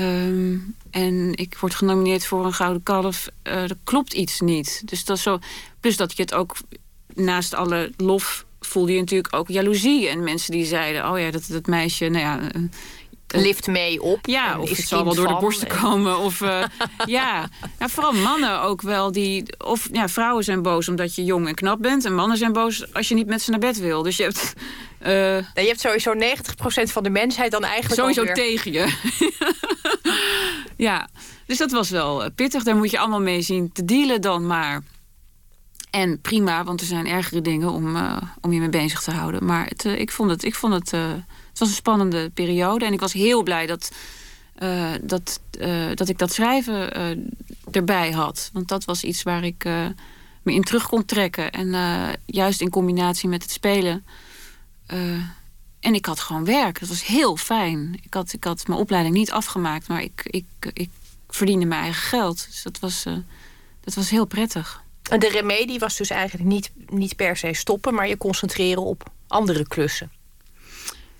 Um, en ik word genomineerd voor een Gouden Kalf. er klopt iets niet. Dus dat is zo. Plus dat je het ook, naast alle lof, voelde je natuurlijk ook jaloezie. En mensen die zeiden, oh ja, dat, dat meisje, nou ja lift mee op. Ja, of het zal wel door de borsten komen. Of uh, ja, nou, vooral mannen ook wel. Die, of ja, vrouwen zijn boos omdat je jong en knap bent. En mannen zijn boos als je niet met ze naar bed wil. Dus je hebt... Uh, je hebt sowieso 90% van de mensheid dan eigenlijk Sowieso tegen je. ja, dus dat was wel eh, pittig. Daar moet je allemaal mee zien te dealen dan maar. En prima, want er zijn ergere dingen om, uh, om je mee bezig te houden. Maar het, ik vond het... Ik vond het het was een spannende periode. En ik was heel blij dat, dat, dat ik dat schrijven erbij had. Want dat was iets waar ik me in terug kon trekken. En juist in combinatie met het spelen. En ik had gewoon werk. Dat was heel fijn. Ik had, ik had mijn opleiding niet afgemaakt. Maar ik, ik, ik verdiende mijn eigen geld. Dus dat was, dat was heel prettig. En de remedie was dus eigenlijk niet, niet per se stoppen... maar je concentreren op andere klussen.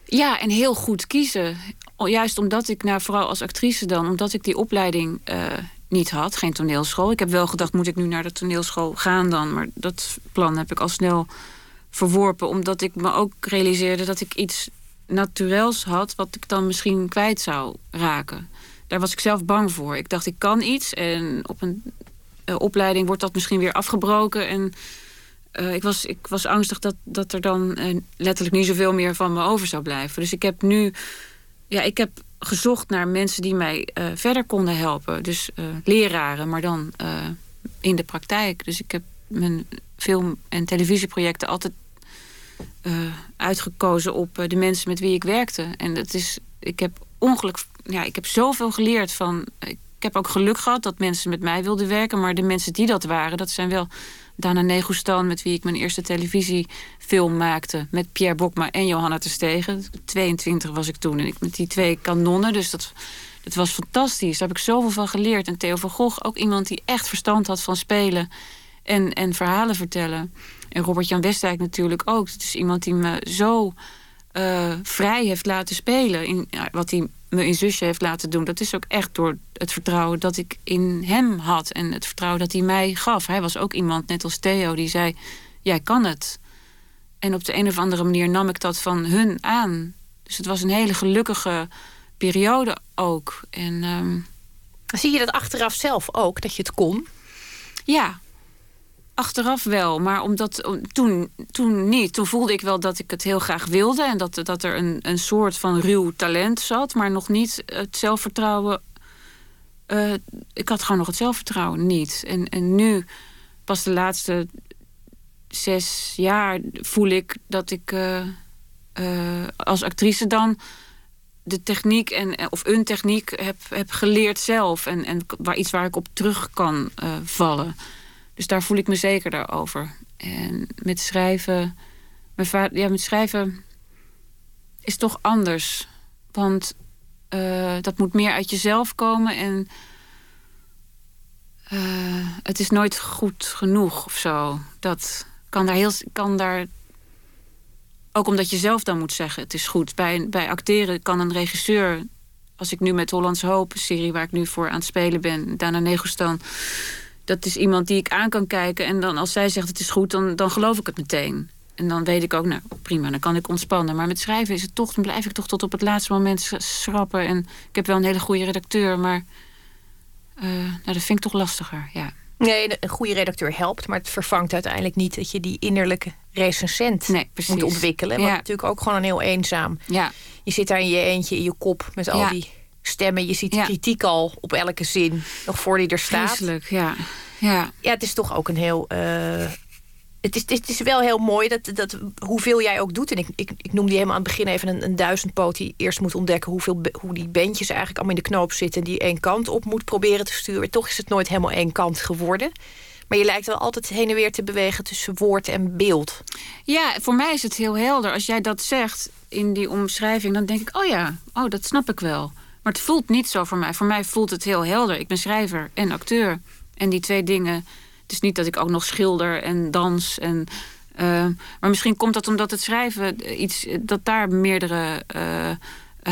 Ja, en heel goed kiezen. Juist omdat ik, nou, vooral als actrice dan, omdat ik die opleiding uh, niet had, geen toneelschool. Ik heb wel gedacht, moet ik nu naar de toneelschool gaan dan? Maar dat plan heb ik al snel verworpen, omdat ik me ook realiseerde dat ik iets natuurels had, wat ik dan misschien kwijt zou raken. Daar was ik zelf bang voor. Ik dacht, ik kan iets en op een uh, opleiding wordt dat misschien weer afgebroken. En uh, ik, was, ik was angstig dat, dat er dan uh, letterlijk niet zoveel meer van me over zou blijven. Dus ik heb nu, ja, ik heb gezocht naar mensen die mij verder konden helpen. Dus leraren, maar dan in de praktijk. Dus ik heb mijn film- en televisieprojecten altijd uitgekozen op de mensen met wie ik werkte. En dat is, ik heb ongeluk, ja, ik heb zoveel geleerd van. Ik heb ook geluk gehad dat mensen met mij wilden werken, maar de mensen die dat waren, dat zijn wel Dana Negustan, met wie ik mijn eerste televisiefilm maakte. Met Pierre Bokma en Johanna Terstegen. 22 was ik toen. En ik met die twee kanonnen. Dus dat, dat was fantastisch. Daar heb ik zoveel van geleerd. En Theo van Gogh, ook iemand die echt verstand had van spelen. En, en verhalen vertellen. En Robert-Jan Westdijk natuurlijk ook. Het is iemand die me zo uh, vrij heeft laten spelen. In, wat hij me in zusje heeft laten doen. Dat is ook echt door het vertrouwen dat ik in hem had. En het vertrouwen dat hij mij gaf. Hij was ook iemand, net als Theo, die zei: Jij kan het. En op de een of andere manier nam ik dat van hun aan. Dus het was een hele gelukkige periode ook. En, um... Zie je dat achteraf zelf ook, dat je het kon? Ja, Achteraf wel, maar omdat toen, toen niet. Toen voelde ik wel dat ik het heel graag wilde en dat, dat er een, een soort van ruw talent zat, maar nog niet het zelfvertrouwen. Uh, ik had gewoon nog het zelfvertrouwen niet. En, en nu, pas de laatste zes jaar, voel ik dat ik uh, uh, als actrice dan de techniek en, of een techniek heb, heb geleerd zelf. En, en waar iets waar ik op terug kan vallen. Dus daar voel ik me zeker over. En met schrijven, mijn vader, ja, met schrijven is toch anders. Want uh, dat moet meer uit jezelf komen en uh, het is nooit goed genoeg of zo. Dat kan daar heel, kan daar ook omdat je zelf dan moet zeggen: het is goed. Bij, bij acteren kan een regisseur, als ik nu met Hollands Hoop, serie waar ik nu voor aan het spelen ben, Dana Negostan dat is iemand die ik aan kan kijken. En dan als zij zegt het is goed, dan, dan geloof ik het meteen. En dan weet ik ook, nou prima, dan kan ik ontspannen. Maar met schrijven is het toch, dan blijf ik toch tot op het laatste moment schrappen. En ik heb wel een hele goede redacteur, maar uh, nou, dat vind ik toch lastiger. Ja. Nee, een goede redacteur helpt, maar het vervangt uiteindelijk niet dat je die innerlijke recensent nee, moet ontwikkelen. Wat natuurlijk ook gewoon een heel eenzaam. Ja. Je zit daar in je eentje in je kop met al die stemmen. Je ziet kritiek al op elke zin, nog voor die er staat. Vreselijk, ja. Ja. ja, het is toch ook een heel... Uh, het is, het is wel heel mooi dat, dat hoeveel jij ook doet. En ik, ik, ik noemde helemaal aan het begin even een, een duizendpoot... die eerst moet ontdekken hoeveel, hoe die bandjes eigenlijk allemaal in de knoop zitten... en die één kant op moet proberen te sturen. Toch is het nooit helemaal één kant geworden. Maar je lijkt wel altijd heen en weer te bewegen tussen woord en beeld. Ja, voor mij is het heel helder. Als jij dat zegt in die omschrijving, dan denk ik... oh ja, oh, dat snap ik wel. Maar het voelt niet zo voor mij. Voor mij voelt het heel helder. Ik ben schrijver en acteur. En die twee dingen. Het is niet dat ik ook nog schilder en dans. En, uh, maar misschien komt dat omdat het schrijven iets. dat daar meerdere uh,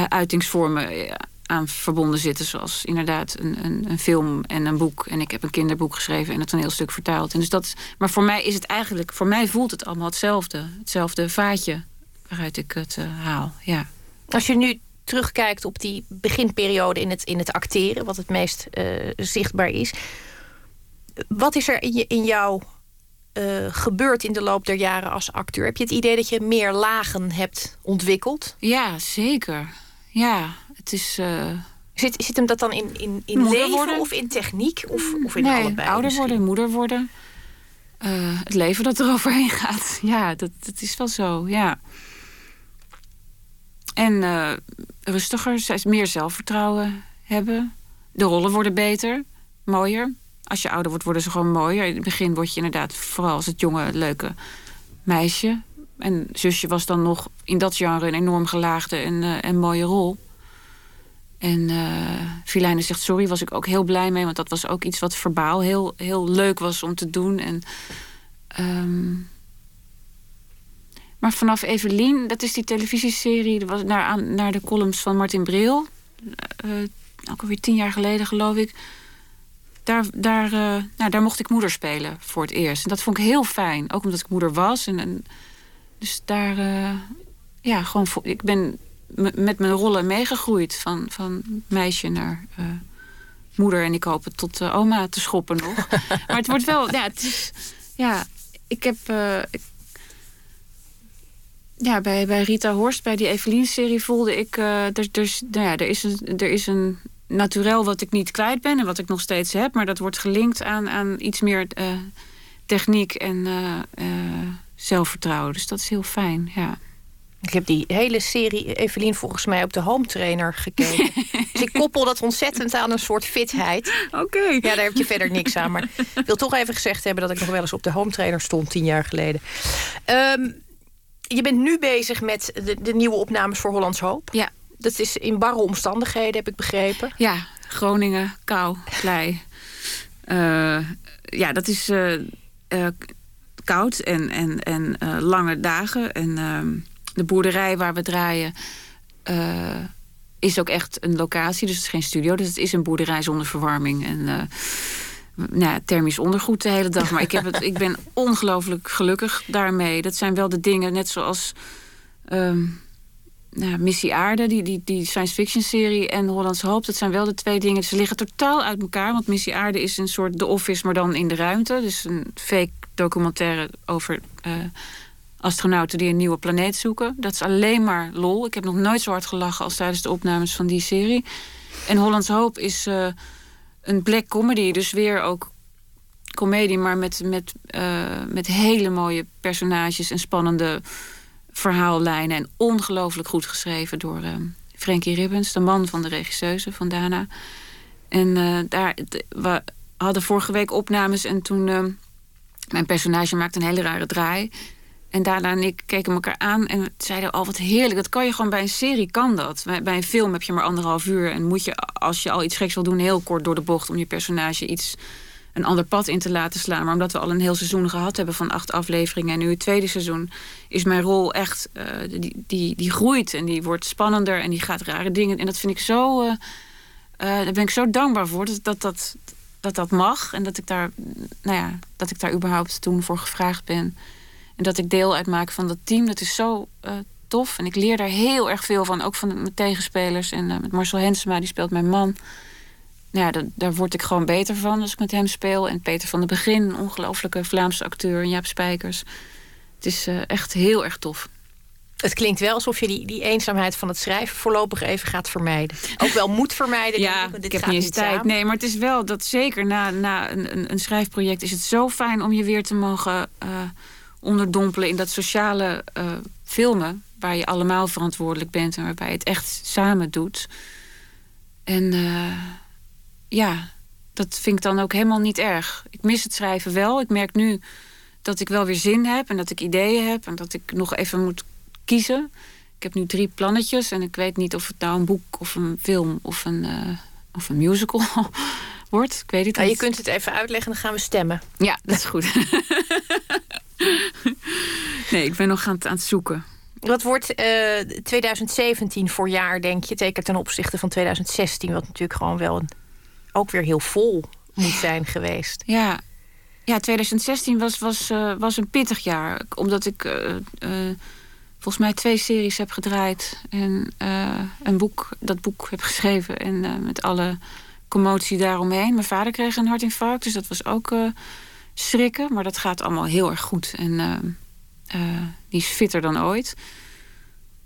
uitingsvormen aan verbonden zitten. Zoals inderdaad een, een, een, film en een boek. En ik heb een kinderboek geschreven en een toneelstuk vertaald. En dus dat, maar voor mij is het eigenlijk. Voor mij voelt het allemaal hetzelfde. Hetzelfde vaatje waaruit ik het haal. Ja. Als je nu terugkijkt op die beginperiode in het, in het acteren, wat het meest uh, zichtbaar is. Wat is er in, je, in jou uh, gebeurd in de loop der jaren als acteur? Heb je het idee dat je meer lagen hebt ontwikkeld? Ja, zeker. Ja, het is. Uh... Zit, zit hem dat dan in, in, in leven worden? of in techniek? Of, of in nee, allebei? Ouder worden, moeder worden. Uh, het leven dat er overheen gaat. Ja, dat, dat is wel zo. Ja. En uh, rustiger, meer zelfvertrouwen hebben. De rollen worden beter, mooier. Als je ouder wordt, worden ze gewoon mooier. In het begin word je inderdaad vooral als het jonge, leuke meisje. En zusje was dan nog in dat genre een enorm gelaagde en, uh, en mooie rol. En uh, zegt sorry, was ik ook heel blij mee. Want dat was ook iets wat verbaal heel, heel leuk was om te doen. En, um, Maar vanaf Evelien, dat is die televisieserie... Was naar, naar de columns van Martin Bril. Uh, ook alweer tien jaar geleden, geloof ik. Daar, daar, uh, nou, daar mocht ik moeder spelen voor het eerst. En dat vond ik heel fijn. Ook omdat ik moeder was. En, en dus daar... Uh, ja, gewoon... Ik ben met mijn rollen meegegroeid. Van, van meisje naar moeder. En ik hoop het tot oma te schoppen nog. maar het wordt wel... Ja. Ja, ik heb... ja, bij, bij Rita Horst, bij die Evelien-serie voelde ik... Uh, er, er, nou ja, er, is een, er is een naturel wat ik niet kwijt ben... en wat ik nog steeds heb. Maar dat wordt gelinkt aan, aan iets meer uh, techniek en uh, zelfvertrouwen. Dus dat is heel fijn, ja. Ik heb die hele serie Evelien volgens mij op de home trainer gekeken. dus ik koppel dat ontzettend aan een soort fitheid. Oké. Ja, daar heb je verder niks aan. Maar ik wil toch even gezegd hebben dat ik nog wel eens op de home trainer stond tien jaar geleden. Um, je bent nu bezig met de, de, nieuwe opnames voor Hollands Hoop. Ja. Dat is in barre omstandigheden, heb ik begrepen. Ja, Groningen, kou, klei. Uh, ja, dat is uh, uh, koud en, en, en lange dagen. En ehm, de boerderij waar we draaien is ook echt een locatie. Dus het is geen studio. Dus het is een boerderij zonder verwarming. En nou, thermisch ondergoed de hele dag. Maar ik, heb het, ik ben ongelooflijk gelukkig daarmee. Dat zijn wel de dingen, net zoals um, nou, Missie Aarde, die, die, die science fiction serie en Hollands Hoop. Dat zijn wel de twee dingen. Ze liggen totaal uit elkaar. Want Missie Aarde is een soort The Office, maar dan in de ruimte. Dus een fake documentaire over uh, astronauten die een nieuwe planeet zoeken. Dat is alleen maar lol. Ik heb nog nooit zo hard gelachen als tijdens de opnames van die serie. En Hollands Hoop is... Uh, een black comedy. Dus weer ook comedie, maar met, met, uh, met hele mooie personages en spannende verhaallijnen. En ongelooflijk goed geschreven door uh, Frankie Ribbens, de man van de regisseuse van Dana. En uh, daar, we hadden vorige week opnames en toen. mijn personage maakte een hele rare draai. En daarna en ik keken elkaar aan en zeiden: al oh, wat heerlijk. Dat kan je gewoon bij een serie, kan dat. Bij een film heb je maar anderhalf uur. En moet je, als je al iets geks wil doen, heel kort door de bocht om je personage iets een ander pad in te laten slaan. Maar omdat we al een heel seizoen gehad hebben van acht afleveringen. En nu het tweede seizoen is mijn rol echt. Uh, die, die, die groeit en die wordt spannender en die gaat rare dingen. En dat vind ik zo. Uh, uh, daar ben ik zo dankbaar voor dat dat, dat, dat dat mag. En dat ik daar, nou ja, dat ik daar überhaupt toen voor gevraagd ben. En dat ik deel uitmaak van dat team, dat is zo uh, tof. En ik leer daar heel erg veel van, ook van mijn tegenspelers. En uh, met Marcel Hensema, die speelt mijn man. Nou ja, daar, daar word ik gewoon beter van als ik met hem speel. En Peter van de Begin, een ongelofelijke Vlaamse acteur. En Jaap Spijkers. Het is uh, echt heel erg tof. Het klinkt wel alsof je die, die eenzaamheid van het schrijven voorlopig even gaat vermijden. Ook wel moet vermijden. ja, ik, ik heb niet eens tijd. Nee, maar het is wel dat zeker na, na een, een, schrijfproject is het zo fijn om je weer te mogen uh, onderdompelen in dat sociale uh, filmen. Waar je allemaal verantwoordelijk bent en waarbij je het echt samen doet. En uh, ja, dat vind ik dan ook helemaal niet erg. Ik mis het schrijven wel. Ik merk nu dat ik wel weer zin heb en dat ik ideeën heb en dat ik nog even moet kiezen. Ik heb nu drie plannetjes en ik weet niet of het nou een boek of een film of een, uh, of een musical wordt. Ik weet het nou, Je kunt het even uitleggen, dan gaan we stemmen. Ja, dat is goed. nee, ik ben nog aan het, aan het zoeken. Wat wordt uh, eh, 2017 voor jaar, denk je? Zeker ten opzichte van 2016, wat natuurlijk gewoon wel een, ook weer heel vol moet zijn geweest. Ja, ja 2016 was, was, uh, was een pittig jaar. Omdat ik uh, volgens mij twee series heb gedraaid. En een boek, dat boek heb geschreven. En met alle commotie daaromheen. Mijn vader kreeg een hartinfarct, dus dat was ook schrikken. Maar dat gaat allemaal heel erg goed. En uh, die is fitter dan ooit.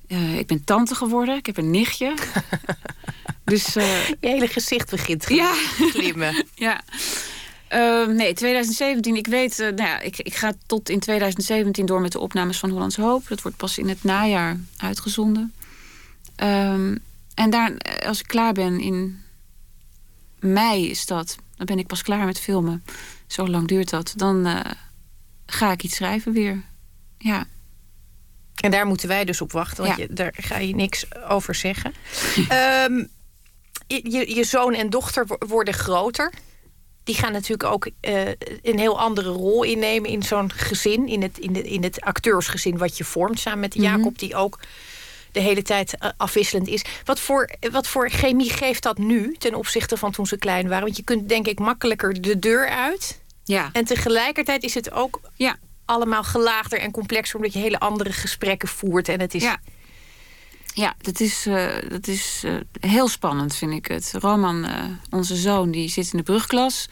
Uh, ik ben tante geworden. Ik heb een nichtje. dus, Je hele gezicht begint te ja. glimmen. ja. Ehm, nee, 2017. Ik weet, nou ja, ik, ik ga tot in 2017 door met de opnames van Hollands Hoop. Dat wordt pas in het najaar uitgezonden. Um, en daar, als ik klaar ben in mei is dat, dan ben ik pas klaar met filmen zo lang duurt dat. Dan uh, ga ik iets schrijven weer. Ja. En daar moeten wij dus op wachten, want je, daar ga je niks over zeggen. um, je, je zoon en dochter worden groter. die gaan natuurlijk ook uh, een heel andere rol innemen in zo'n gezin, in het, in, de, in het acteursgezin wat je vormt samen met mhm. Jacob, die ook de hele tijd eh, afwisselend is. Wat voor, wat voor chemie geeft dat nu ten opzichte van toen ze klein waren? Want je kunt denk ik makkelijker de deur uit. Ja. En tegelijkertijd is het ook ja. allemaal gelaagder en complexer... omdat je hele andere gesprekken voert. En het is... Ja. Ja, dat is, uh, dat is uh, heel spannend, vind ik het. Roman, uh, onze zoon, die zit in de brugklas.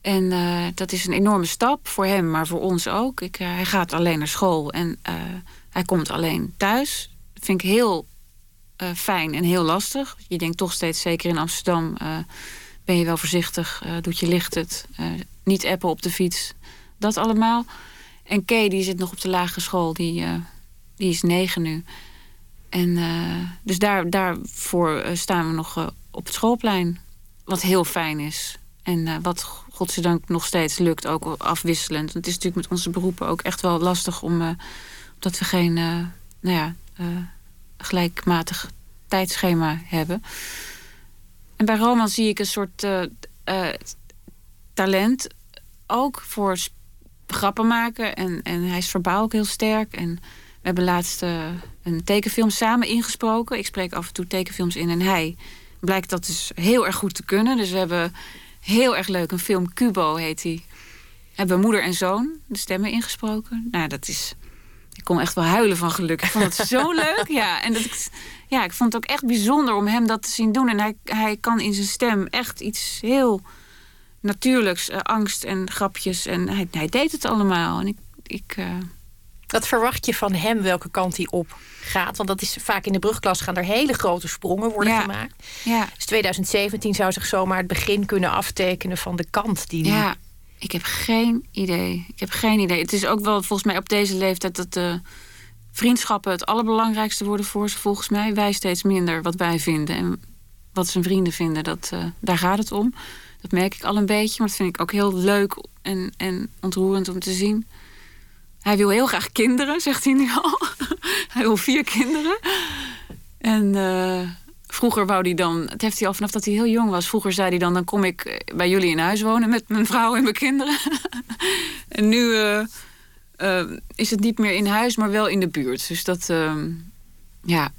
En dat is een enorme stap voor hem, maar voor ons ook. Ik, hij gaat alleen naar school en hij komt alleen thuis vind ik heel fijn en heel lastig. Je denkt toch steeds, zeker in Amsterdam, ben je wel voorzichtig, doet je licht het, niet appen op de fiets, dat allemaal. En Kay die zit nog op de lagere school, die, die is negen nu. En dus daar, daarvoor staan we nog op het schoolplein, wat heel fijn is. En wat godzijdank nog steeds lukt, ook afwisselend. Het is natuurlijk met onze beroepen ook echt wel lastig om, omdat we geen, nou ja, gelijkmatig tijdschema hebben. En bij Roman zie ik een soort talent ook voor grappen maken. En, en hij is verbaal ook heel sterk. En we hebben laatst een tekenfilm samen ingesproken. Ik spreek af en toe tekenfilms in en hij blijkt dat dus heel erg goed te kunnen. Dus we hebben heel erg leuk een film, Cubo heet hij. Hebben moeder en zoon de stemmen ingesproken. Nou, dat is ik kon echt wel huilen van geluk. Ik vond het zo leuk. Ja, en dat ik, ja, ik vond het ook echt bijzonder om hem dat te zien doen. En hij, hij kan in zijn stem echt iets heel natuurlijks. Uh, angst en grapjes. En hij, hij deed het allemaal. En ik... ik uh... Wat verwacht je van hem, welke kant hij op gaat? Want dat is vaak in de brugklas gaan er hele grote sprongen worden gemaakt. Ja. Dus 2017 zou zich zomaar het begin kunnen aftekenen van de kant die ja. Ik heb geen idee. Ik heb geen idee. Het is ook wel volgens mij op deze leeftijd dat de vriendschappen het allerbelangrijkste worden voor ze. Volgens mij wij steeds minder wat wij vinden en wat zijn vrienden vinden. Dat, uh, daar gaat het om. Dat merk ik al een beetje, maar dat vind ik ook heel leuk en, en ontroerend om te zien. Hij wil heel graag kinderen, zegt hij nu al. hij wil vier kinderen. En uh, Vroeger wou hij dan, het heeft hij al vanaf dat hij heel jong was. Vroeger zei hij dan: dan kom ik bij jullie in huis wonen met mijn vrouw en mijn kinderen. en nu uh, is het niet meer in huis, maar wel in de buurt. Dus dat, ja.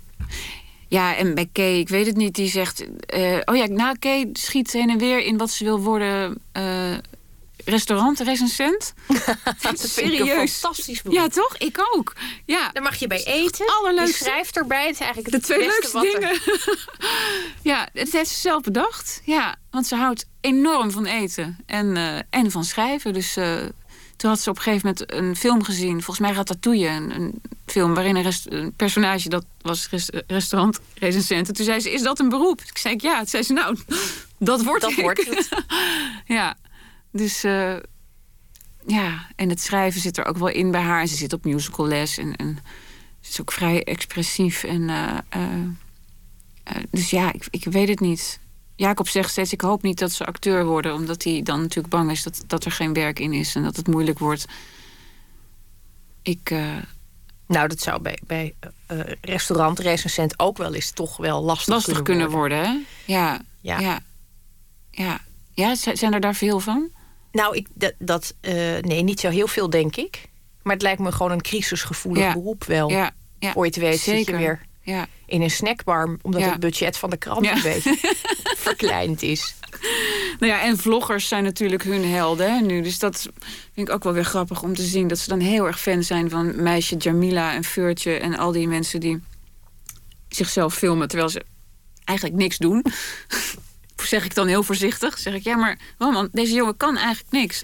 Ja, en bij Kay, ik weet het niet, die zegt... Uh, oh ja, nou, Kay schiet heen en weer in wat ze wil worden restaurantrecensent. dat ik een fantastisch boek. Ja, toch? Ik ook. Ja. Daar mag je bij eten. Allerleukste. Je schrijft erbij. Het is eigenlijk de twee leukste dingen. ja, het heeft ze zelf bedacht. Ja, want ze houdt enorm van eten en, uh, en van schrijven. Dus uh, toen had ze op een gegeven moment een film gezien. Volgens mij Ratatouille. Een, een film waarin een, een, personage dat was rest restaurantrecensent. En toen zei ze, is dat een beroep? Ik zei, ja. Toen zei ze, nou, dat wordt dat wordt het. ja. Dus uh, ja, en het schrijven zit er ook wel in bij haar. Ze zit op musicalles en, en ze is ook vrij expressief. En, uh, uh, dus ja, ik, ik weet het niet. Jacob zegt steeds: Ik hoop niet dat ze acteur worden, omdat hij dan natuurlijk bang is dat, dat er geen werk in is en dat het moeilijk wordt. Ik. nou, dat zou bij, bij restaurant, recensent ook wel eens toch wel lastig, lastig kunnen, worden. hè? Ja, ja. ja. ja. Ja, zijn er daar veel van? Nou, ik, dat, dat uh, nee, niet zo heel veel, denk ik. Maar het lijkt me gewoon een crisisgevoelig beroep wel. Ja, ja. Ooit weet zit je weer ja. in een snackbar... omdat het budget van de krant een beetje verkleind is. Nou ja, en vloggers zijn natuurlijk hun helden hè, nu. Dus dat vind ik ook wel weer grappig om te zien... dat ze dan heel erg fan zijn van meisje Jamila en Feurtje... en al die mensen die zichzelf filmen... terwijl ze eigenlijk niks doen zeg ik dan heel voorzichtig. Zeg ik, ja, maar Roman, deze jongen kan eigenlijk niks.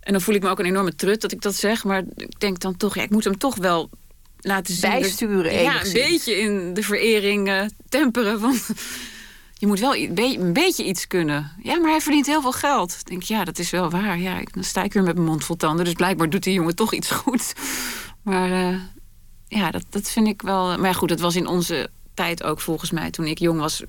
En dan voel ik me ook een enorme trut dat ik dat zeg. Maar ik denk dan toch, ja, ik moet hem toch wel laten zien. Bijsturen Ja, een beetje in de verering uh, temperen. Want je moet wel een beetje iets kunnen. Ja, maar hij verdient heel veel geld. Ik denk, ja, dat is wel waar. Ja, dan sta ik weer met mijn mond vol tanden. Dus blijkbaar doet die jongen toch iets goed. Maar uh, ja, dat, dat vind ik wel... Maar goed, dat was in onze tijd ook volgens mij. Toen ik jong was,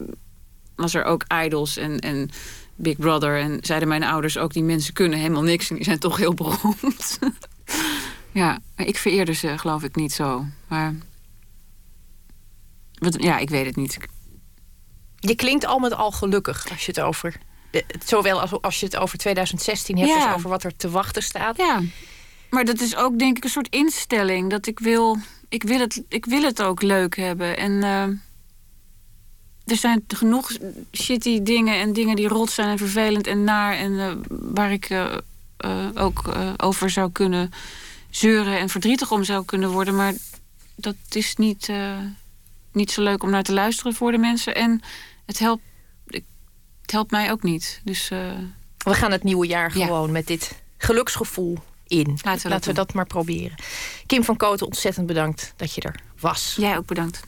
was er ook Idols en, en Big Brother. En zeiden mijn ouders ook, die mensen kunnen helemaal niks. En die zijn toch heel beroemd. ja, ik vereerde ze geloof ik niet zo. Maar ja, ik weet het niet. Je klinkt al met al gelukkig als je het over Eh, zowel als, als je het over 2016 hebt als over wat er te wachten staat. Ja, maar dat is ook denk ik een soort instelling. Dat ik wil, ik wil, het, ik wil het ook leuk hebben. En eh, er zijn genoeg shitty dingen en dingen die rot zijn en vervelend en naar. En eh, waar ik ook over zou kunnen zeuren en verdrietig om zou kunnen worden. Maar dat is niet, niet zo leuk om naar te luisteren voor de mensen. En het helpt het helpt mij ook niet. Dus, uh... We gaan het nieuwe jaar gewoon met dit geluksgevoel in. Laten we, Laten we dat maar proberen. Kim van Koten, ontzettend bedankt dat je er was. Jij ook bedankt.